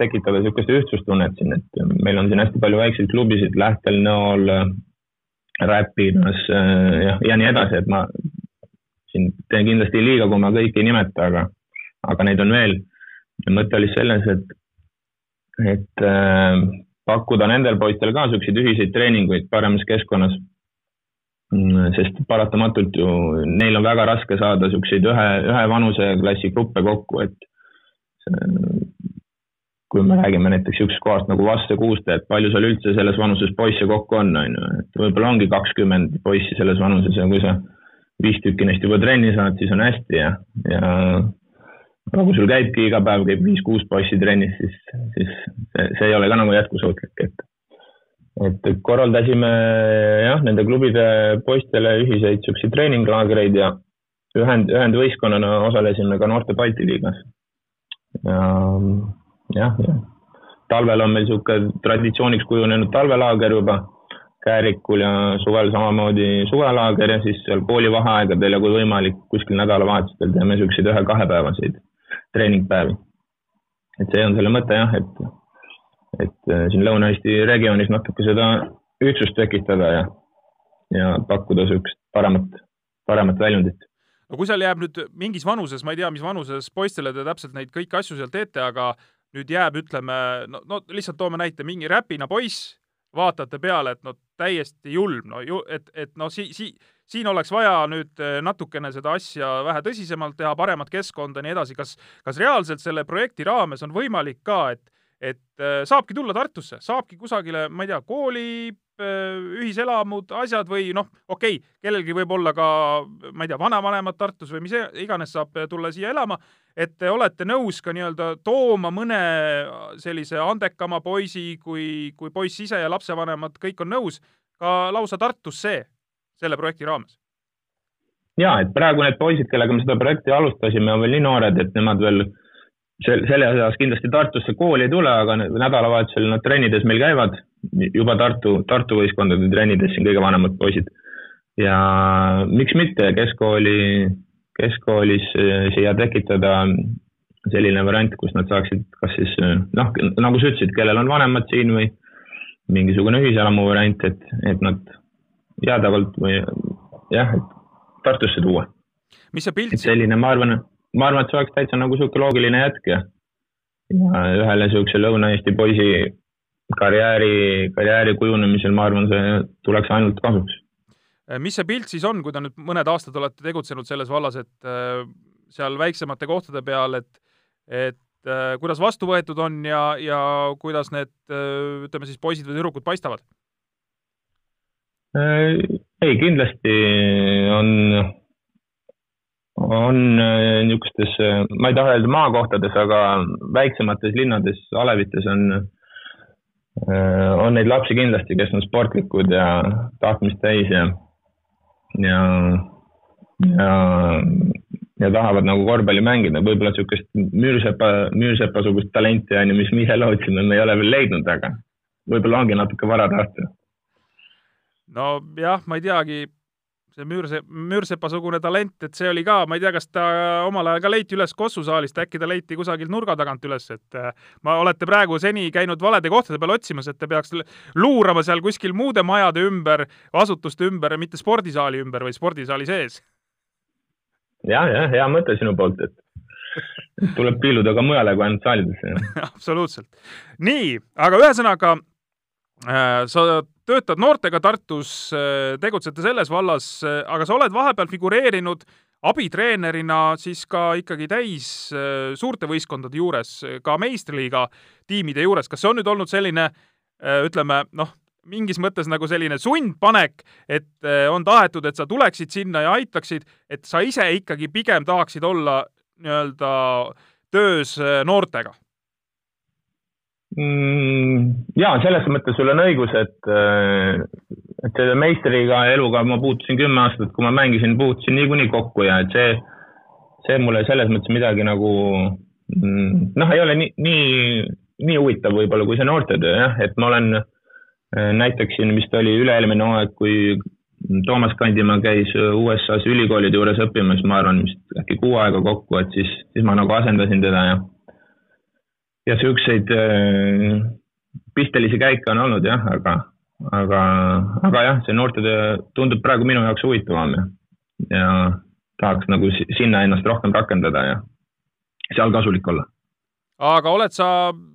tekitada niisugust ühtsustunnet siin, et meil on siin hästi palju väikseid klubisid, Lähtel, Nõol, Räpinas ja, ja nii edasi, et ma siin teen kindlasti liiga, kui ma kõiki ei nimeta, aga, aga neid on veel. mõte oli selles, et, et pakkuda nendel poistel ka niisuguseid ühiseid treeninguid paremas keskkonnas sest paratamatult ju neil on väga raske saada niisuguseid ühe, ühe vanuseklassi gruppe kokku, et kui me räägime näiteks niisugusest kohast nagu Vasse Kuuste, et palju seal üldse selles vanuses poisse kokku on, on ju, et võib-olla ongi kakskümmend poissi selles vanuses ja kui sa viis tükki neist juba trenni saad, siis on hästi ja, ja aga kui sul käibki iga päev käib viis-kuus poissi trennis, siis, siis see, see ei ole ka nagu jätkusuutlik, et et korraldasime jah, nende klubide poistele ühiseid niisuguseid treeninglaagreid ja ühend, ühendvõistkonnana osalesime ka noorte Balti liigas. ja jah, jah, talvel on meil niisugune traditsiooniks kujunenud talvelaager juba Käärikul ja suvel samamoodi suvelaager ja siis seal koolivaheaegadel ja kui võimalik, kuskil nädalavahetustel teeme niisuguseid ühe-kahepäevaseid treeningpäevi. et see on selle mõte jah, et et äh, siin Lõuna-Eesti regioonis natuke seda ühtsust tekitada ja, ja pakkuda niisugust paremat, paremat väljundit. no kui seal jääb nüüd mingis vanuses, ma ei tea, mis vanuses poistele te täpselt neid kõiki asju seal teete, aga nüüd jääb, ütleme, no, no lihtsalt toome näite, mingi räpina poiss, vaatate peale, et no täiesti julm, no ju, et, et no si-, si-, siin oleks vaja nüüd äh, natukene seda asja vähe tõsisemalt teha, paremat keskkonda ja nii edasi, kas, kas reaalselt selle projekti raames on võimalik ka, et et äh, saabki tulla Tartusse, saabki kusagile, ma ei tea, kooli, äh, ühiselamud, asjad või noh, okei okay,, kellelgi võib olla ka, ma ei tea, vanavanemad Tartus või mis iganes saab tulla siia elama, et te olete nõus ka nii-öelda tooma mõne sellise andekama poisi, kui, kui poiss ise ja lapsevanemad kõik on nõus, ka lausa Tartusse selle projekti raames? ja, et praegu need poisid, kellega me seda projekti alustasime, on veel nii noored, et nemad veel sel, selle osas kindlasti Tartusse kooli ei tule, aga nädalavahetusel nad trennides meil käivad, juba Tartu, Tartu võistkondade trennides siin kõige vanemad poisid. ja miks mitte keskkooli, keskkoolis eh, siia tekitada selline variant, kus nad saaksid kas siis noh, nagu sa ütlesid, kellel on vanemad siin või mingisugune ühiselamu variant, et, et nad jäädavalt või jah, et Tartusse tuua. mis see pilt selline, ma arvan ma arvan, et see oleks täitsa nagu niisugune loogiline jätk ja, ühele niisuguse Lõuna-Eesti poisi karjääri, karjääri kujunemisel, ma arvan, see tuleks ainult kasuks. Äh, mis see pilt siis on, kui te nüüd mõned aastad olete tegutsenud selles vallas, et äh, seal väiksemate kohtade peal, et, et äh, kuidas vastu võetud on ja, ja kuidas need ütleme siis poisid või tüdrukud paistavad? ei, kindlasti on on äh, niisugustes, äh, ma ei taha öelda maakohtades, aga väiksemates linnades, alevites on, äh, on neid lapsi kindlasti, kes on sportlikud ja tahtmist täis ja, ja, ja, ja tahavad nagu korvpalli mängida, võib-olla niisugust müürsepa, müürsepasugust talenti on ju, mis me ise lootsime, me ei ole veel leidnud, aga võib-olla ongi natuke vara tahta. nojah, ma ei teagi see Müürse, Müürsepasugune talent, et see oli ka, ma ei tea, kas ta omal ajal ka leiti üles Kossu saalist, äkki ta leiti kusagilt nurga tagant üles, et äh, ma olete praegu seni käinud valede kohtade peal otsimas, et te peaks luurama seal kuskil muude majade ümber, asutuste ümber, mitte spordisaali ümber või spordisaali sees. ja, ja hea mõte sinu poolt, et tuleb piiluda ka mujale kui ainult saalidesse absoluutselt. nii, aga ühesõnaga äh, sa töötad noortega Tartus, äh, tegutsete selles vallas, äh, aga sa oled vahepeal figureerinud abitreenerina siis ka ikkagi täis äh, suurte võistkondade juures, ka meistriliiga tiimide juures. kas see on nüüd olnud selline, ütleme noh, mingis mõttes nagu selline sundpanek, et on tahetud, et sa tuleksid sinna ja aitaksid, et sa ise ikkagi pigem tahaksid olla nii-öelda töös noortega mm,? jaa, selles mõttes sul on õigus, et, äh, et selle meistriga eluga ma puutusin kümme aastat, kui ma mängisin, puutusin niikuinii kokku ja et see, see mulle selles mõttes midagi nagu mm, noh, ei ole nii, nii, nii huvitav võib-olla kui see noortetöö jah, et ma olen äh, näiteks siin vist oli üle-eelmine hooaeg, kui Toomas Kandimaa käis USA-s ülikoolide juures õppimas, ma arvan, vist äkki kuu aega kokku, et siis, siis ma nagu asendasin teda ja ja siukseid äh, pistelisi käike on olnud jah, aga, aga, aga jah, see noortetöö tundub praegu minu jaoks huvitavam ja, ja tahaks nagu sinna ennast rohkem rakendada ja seal kasulik olla. aga oled sa,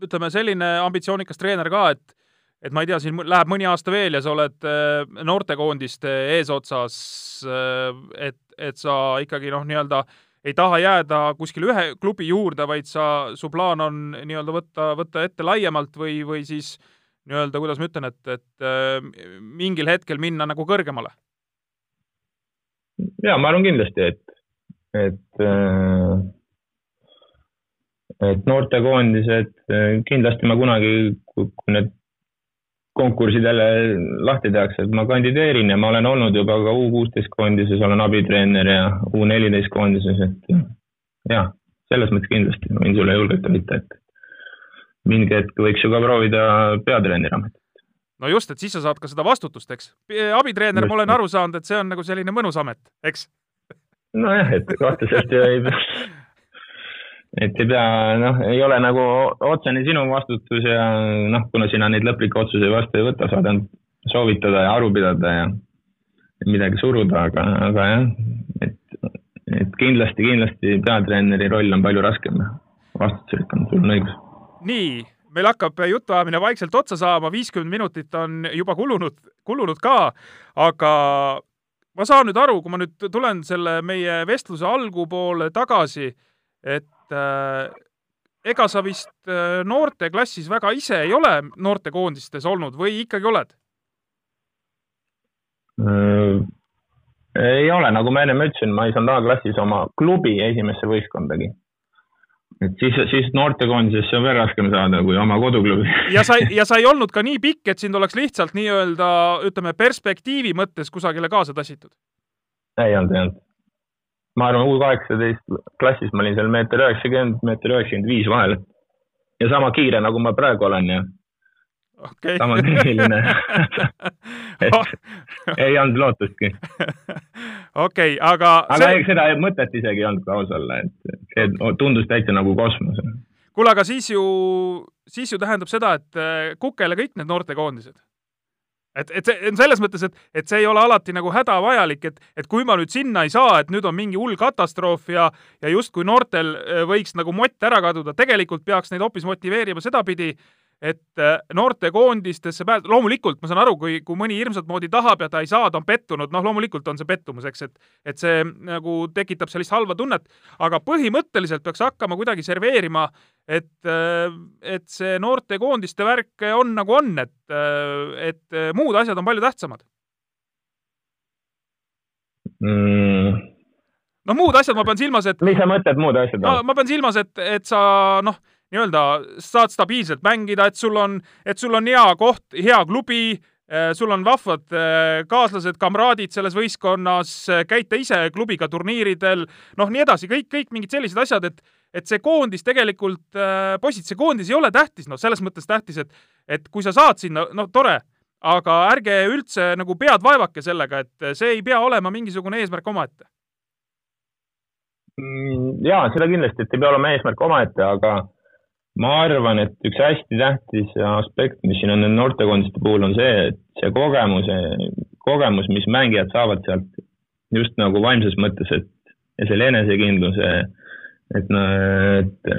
ütleme, selline ambitsioonikas treener ka, et et ma ei tea, siin läheb mõni aasta veel ja sa oled äh, noortekoondiste eesotsas, äh, et, et sa ikkagi noh, nii-öelda ei taha jääda kuskile ühe klubi juurde, vaid sa, su plaan on nii-öelda võtta, võtta ette laiemalt või, või siis nii-öelda, kuidas ma ütlen, et, et äh, mingil hetkel minna nagu kõrgemale? ja ma arvan kindlasti, et, et äh et noortekoondised, kindlasti ma kunagi, kui need konkursid jälle lahti tehakse, et ma kandideerin ja ma olen olnud juba ka U kuusteist koondises, olen abitreener ja U neliteist koondises, et jah, selles mõttes kindlasti võin sulle julgelt väita, et mingi hetk võiks ju ka proovida peatreeneri ametit. no just, et siis sa saad ka seda vastutust, eks. abitreener, ma olen aru saanud, et see on nagu selline mõnus amet, eks? nojah, et ju ei et ei pea, noh, ei ole nagu otsene sinu vastutus ja noh, kuna sina neid lõplikke otsuseid vastu ei võta, saad ainult soovitada ja aru pidada ja midagi suruda, aga, aga jah, et, et kindlasti, kindlasti peatreeneri roll on palju raskem. vastutusrikkam, sul on õigus. nii, meil hakkab jutuajamine vaikselt otsa saama, viiskümmend minutit on juba kulunud, kulunud ka, aga ma saan nüüd aru, kui ma nüüd tulen selle meie vestluse algupoole tagasi, et äh, ega sa vist äh, noorteklassis väga ise ei ole noortekoondistes olnud või ikkagi oled? Äh, ei ole, nagu ma ennem ütlesin, ma ei saanud A-klassis oma klubi esimesse võistkondagi. et siis, siis noortekoondisesse on veel raskem saada kui oma koduklubi ja sa, ja sa ei olnud ka nii pikk, et sind oleks lihtsalt nii-öelda, ütleme, perspektiivi mõttes kusagile kaasa tassitud? ei olnud, ei olnud ma arvan, U kaheksateist klassis ma olin seal meeter üheksakümmend, meeter üheksakümmend viis vahel. ja sama kiire, nagu ma praegu olen ja okay. sama tehniline ei olnud lootustki. okei okay,, aga. aga see... seda mõtet isegi ei olnud, kui aus olla, et see tundus täitsa nagu kosmos. kuule, aga siis ju, siis ju tähendab seda, et eh, kukele kõik need noortekoondised et, et see, selles mõttes, et, et see ei ole alati nagu hädavajalik, et, et kui ma nüüd sinna ei saa, et nüüd on mingi hull katastroof ja, ja justkui noortel äh, võiks nagu mott ära kaduda, tegelikult peaks neid hoopis motiveerima sedapidi, et äh, noortekoondistesse pääs-, loomulikult ma saan aru, kui, kui mõni hirmsat moodi tahab ja ta ei saa, ta on pettunud, noh, loomulikult on see pettumus, eks, et et see nagu tekitab sellist halba tunnet, aga põhimõtteliselt peaks hakkama kuidagi serveerima, et, äh, et see noortekoondiste värk on nagu on, et, äh, et muud asjad on palju tähtsamad mm noh, muud asjad ma pean silmas, et mis sa mõtled, muud asjad? no ma pean silmas, et, et sa noh, nii-öelda saad stabiilselt mängida, et sul on, et sul on hea koht, hea klubi, eh, sul on vahvad eh, kaaslased, kamraadid selles võistkonnas, eh, käite ise klubiga turniiridel, noh, nii edasi, kõik, kõik mingid sellised asjad, et et see koondis tegelikult, poisid, see koondis ei ole tähtis, noh, selles mõttes tähtis, et et kui sa saad sinna, no tore, aga ärge üldse nagu pead vaevake sellega, et see ei pea olema mingisugune eesmärk omaette. Mm, jaa, seda kindlasti, et ei pea olema eesmärk omaette, aga ma arvan, et üks hästi tähtis aspekt, mis siin on nende noortekoondiste puhul, on see, et see kogemus, kogemus, mis mängijad saavad sealt just nagu vaimses mõttes, et ja selle enesekindluse, et no, et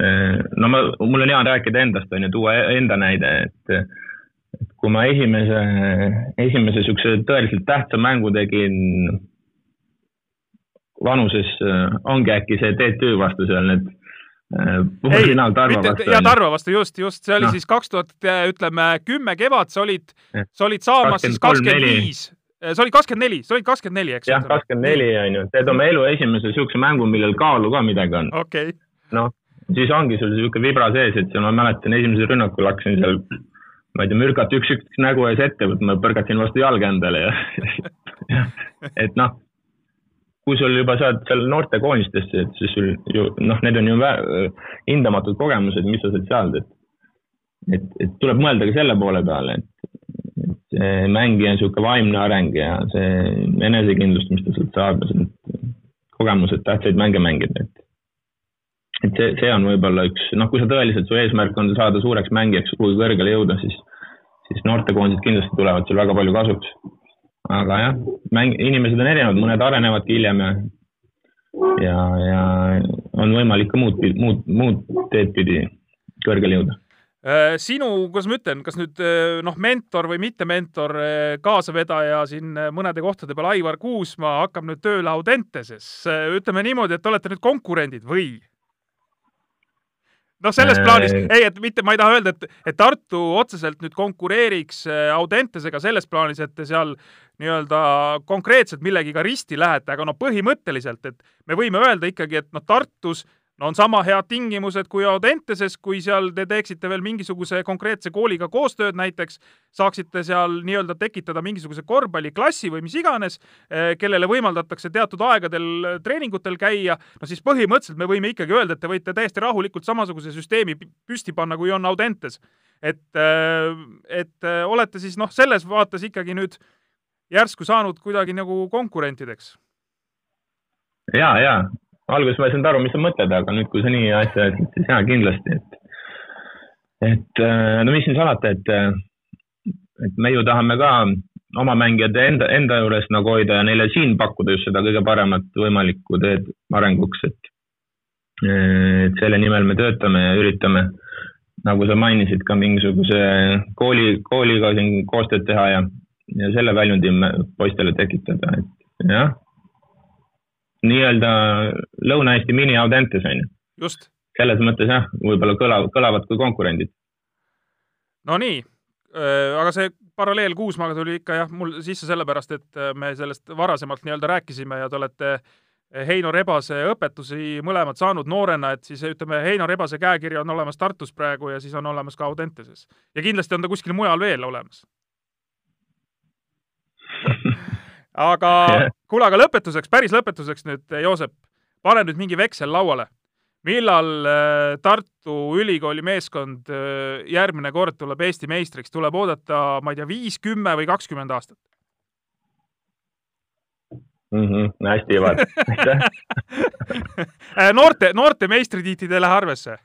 no ma, mul on hea rääkida endast, on ju, tuua enda näide, et et kui ma esimese, esimese niisuguse tõeliselt tähtsa mängu tegin vanuses, ongi äkki see TTÜ vastu seal need poolfinaal Tarva vastu. ja Tarva vastu, just, just, see oli no. siis kaks tuhat, ütleme, kümme kevad, sa olid, sa olid saamas siis kakskümmend viis. See oli kakskümmend neli, sa olid kakskümmend neli, eks? jah, kakskümmend neli on ju, teed oma elu esimese niisuguse mängu, millel kaalu ka midagi on. Okay.. noh, siis ongi sul niisugune vibra sees, et seal ma mäletan, esimesel rünnakul hakkasin seal, ma ei tea, mürgata üks-üks nägu ees ette võtma, põrgatasin vastu jalga endale ja et noh, kui sul juba saad seal noortekoolistesse, et siis sul ju noh, need on ju hindamatud kogemused, mis sa sealt saad, et et, et tuleb mõelda ka selle poole peale, et, see mängija niisugune vaimne areng ja see enesekindlust, mis ta sealt saab kogemused tähtsaid mänge mängida, et et see, see on võib-olla üks, noh, kui sa tõeliselt, su eesmärk on saada suureks mängijaks, kuhugi kõrgele jõuda, siis, siis noortekoondised kindlasti tulevad sul väga palju kasuks aga jah, mäng, inimesed on erinevad, mõned arenevadki hiljem ja, ja, ja on võimalik ka muud, muud, muud teed pidi kõrgele jõuda Äh, sinu, kuidas ma ütlen, kas nüüd äh, noh, mentor või mitte mentor, äh, kaasavedaja siin mõnede kohtade peal, Aivar Kuusmaa hakkab nüüd tööle Audenteses. ütleme niimoodi, et olete nüüd konkurendid või? Noh, selles plaanis, ei, et mitte, ma ei taha öelda, et, et Tartu otseselt nüüd konkureeriks Audentesega selles plaanis, et te seal nii-öelda konkreetselt millegiga risti lähete, aga no põhimõtteliselt, et me võime öelda ikkagi, et noh, Tartus no on sama head tingimused kui Audenteses, kui seal te teeksite veel mingisuguse konkreetse kooliga koostööd näiteks, saaksite seal nii-öelda tekitada mingisuguse korvpalliklassi või mis iganes, eh, kellele võimaldatakse teatud aegadel treeningutel käia, no siis põhimõtteliselt me võime ikkagi öelda, et te võite täiesti rahulikult samasuguse süsteemi püsti panna, kui on Audentes. et, eh, et eh, olete siis noh, selles vaates ikkagi nüüd järsku saanud kuidagi nagu konkurentideks ja, ja alguses ma ei saanud aru, mis sa mõtled, aga nüüd, kui sa nii asja ütled, siis jaa, kindlasti, et, et äh, no mis siin salata, et, äh, et me ju tahame ka oma mängijad enda, enda juures nagu hoida ja neile siin pakkuda just seda kõige paremat võimalikku teed arenguks, et, et selle nimel me töötame ja üritame, nagu sa mainisid, ka mingisuguse kooli, kooliga siin koostööd teha ja, ja selle väljundi poistele tekitada, et jah nii-öelda Lõuna-Eesti mini Audentes on ju. just. selles mõttes jah, võib-olla kõlav, kõlavad kui konkurendid. Nonii, äh, aga see paralleel Kuusmaaga tuli ikka jah, mul sisse sellepärast, et äh, me sellest varasemalt nii-öelda rääkisime ja te olete Heino Rebase õpetusi mõlemad saanud noorena, et siis ütleme, Heino Rebase käekiri on olemas Tartus praegu ja siis on olemas ka Audenteses. ja kindlasti on ta kuskil mujal veel olemas aga kuule, aga lõpetuseks, päris lõpetuseks nüüd, Joosep, pane nüüd mingi veksel lauale. millal äh, Tartu Ülikooli meeskond äh, järgmine kord tuleb Eesti meistriks, tuleb oodata, ma ei tea, viis, kümme või kakskümmend aastat? mm. -hmm. hästi, Ivar, aitäh äh, noorte, noorte meistritiitlid ei lähe arvesse?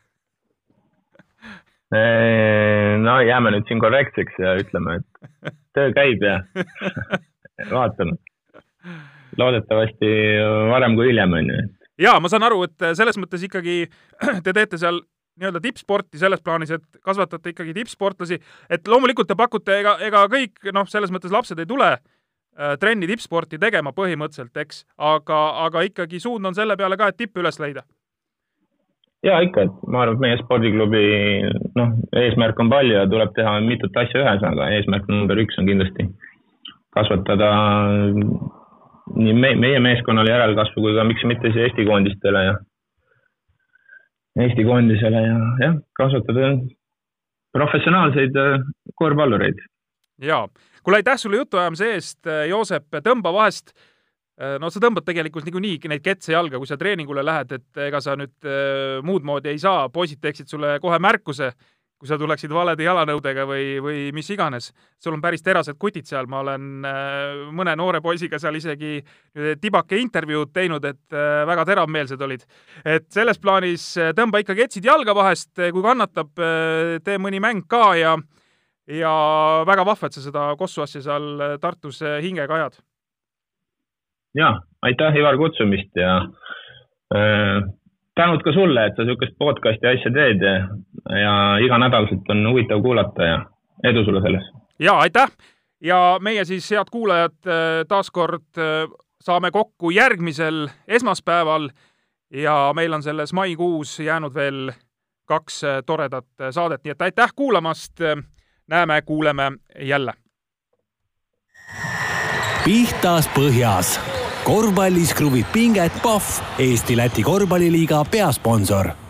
no jääme nüüd siin korrektseks ja ütleme, et töö käib ja vaatame. loodetavasti varem kui hiljem, on ju. ja ma saan aru, et selles mõttes ikkagi te teete seal nii-öelda tippsporti selles plaanis, et kasvatate ikkagi tippsportlasi, et loomulikult te pakute, ega, ega kõik noh, selles mõttes lapsed ei tule äh, trenni tippsporti tegema põhimõtteliselt, eks, aga, aga ikkagi suund on selle peale ka, et tippe üles leida. ja ikka, et ma arvan, et meie spordiklubi noh, eesmärk on palju ja tuleb teha mitut asja ühes, aga eesmärk number üks on kindlasti kasvatada nii me, meie meeskonnale järelkasvu kui ka miks mitte siis Eesti koondistele ja Eesti koondisele ja jah, kasvatada professionaalseid äh, korvpallureid. ja, kuule aitäh sulle jutuajamise eest, äh, Joosep, tõmba vahest. Äh, no sa tõmbad tegelikult niikuinii neid ketse jalga, kui sa treeningule lähed, et ega sa nüüd muud moodi ei saa, poisid teeksid sulle kohe märkuse kui sa tuleksid valede jalanõudega või, või mis iganes. sul on päris terased kutid seal, ma olen äh, mõne noore poisiga seal isegi tibake intervjuud teinud, et äh, väga teravmeelsed olid. et selles plaanis äh, tõmba ikka ketsid jalga vahest, kui kannatab, tee mõni mäng ka ja ja väga vahva, et sa seda Kossu asja seal Tartus hingega ajad. ja, aitäh, Ivar, kutsumist ja äh, tänud ka sulle, et sa niisugust podcast'i asja teed ja, ja iganädalaselt on huvitav kuulata ja edu sulle selles! ja aitäh ja meie siis, head kuulajad, taaskord äh, saame kokku järgmisel esmaspäeval ja meil on selles maikuus jäänud veel kaks äh, toredat äh, saadet, nii et aitäh kuulamast. näeme-kuuleme jälle. pihtas põhjas korvpallis kruvib pinget Pahv, Eesti-Läti korvpalliliiga peasponsor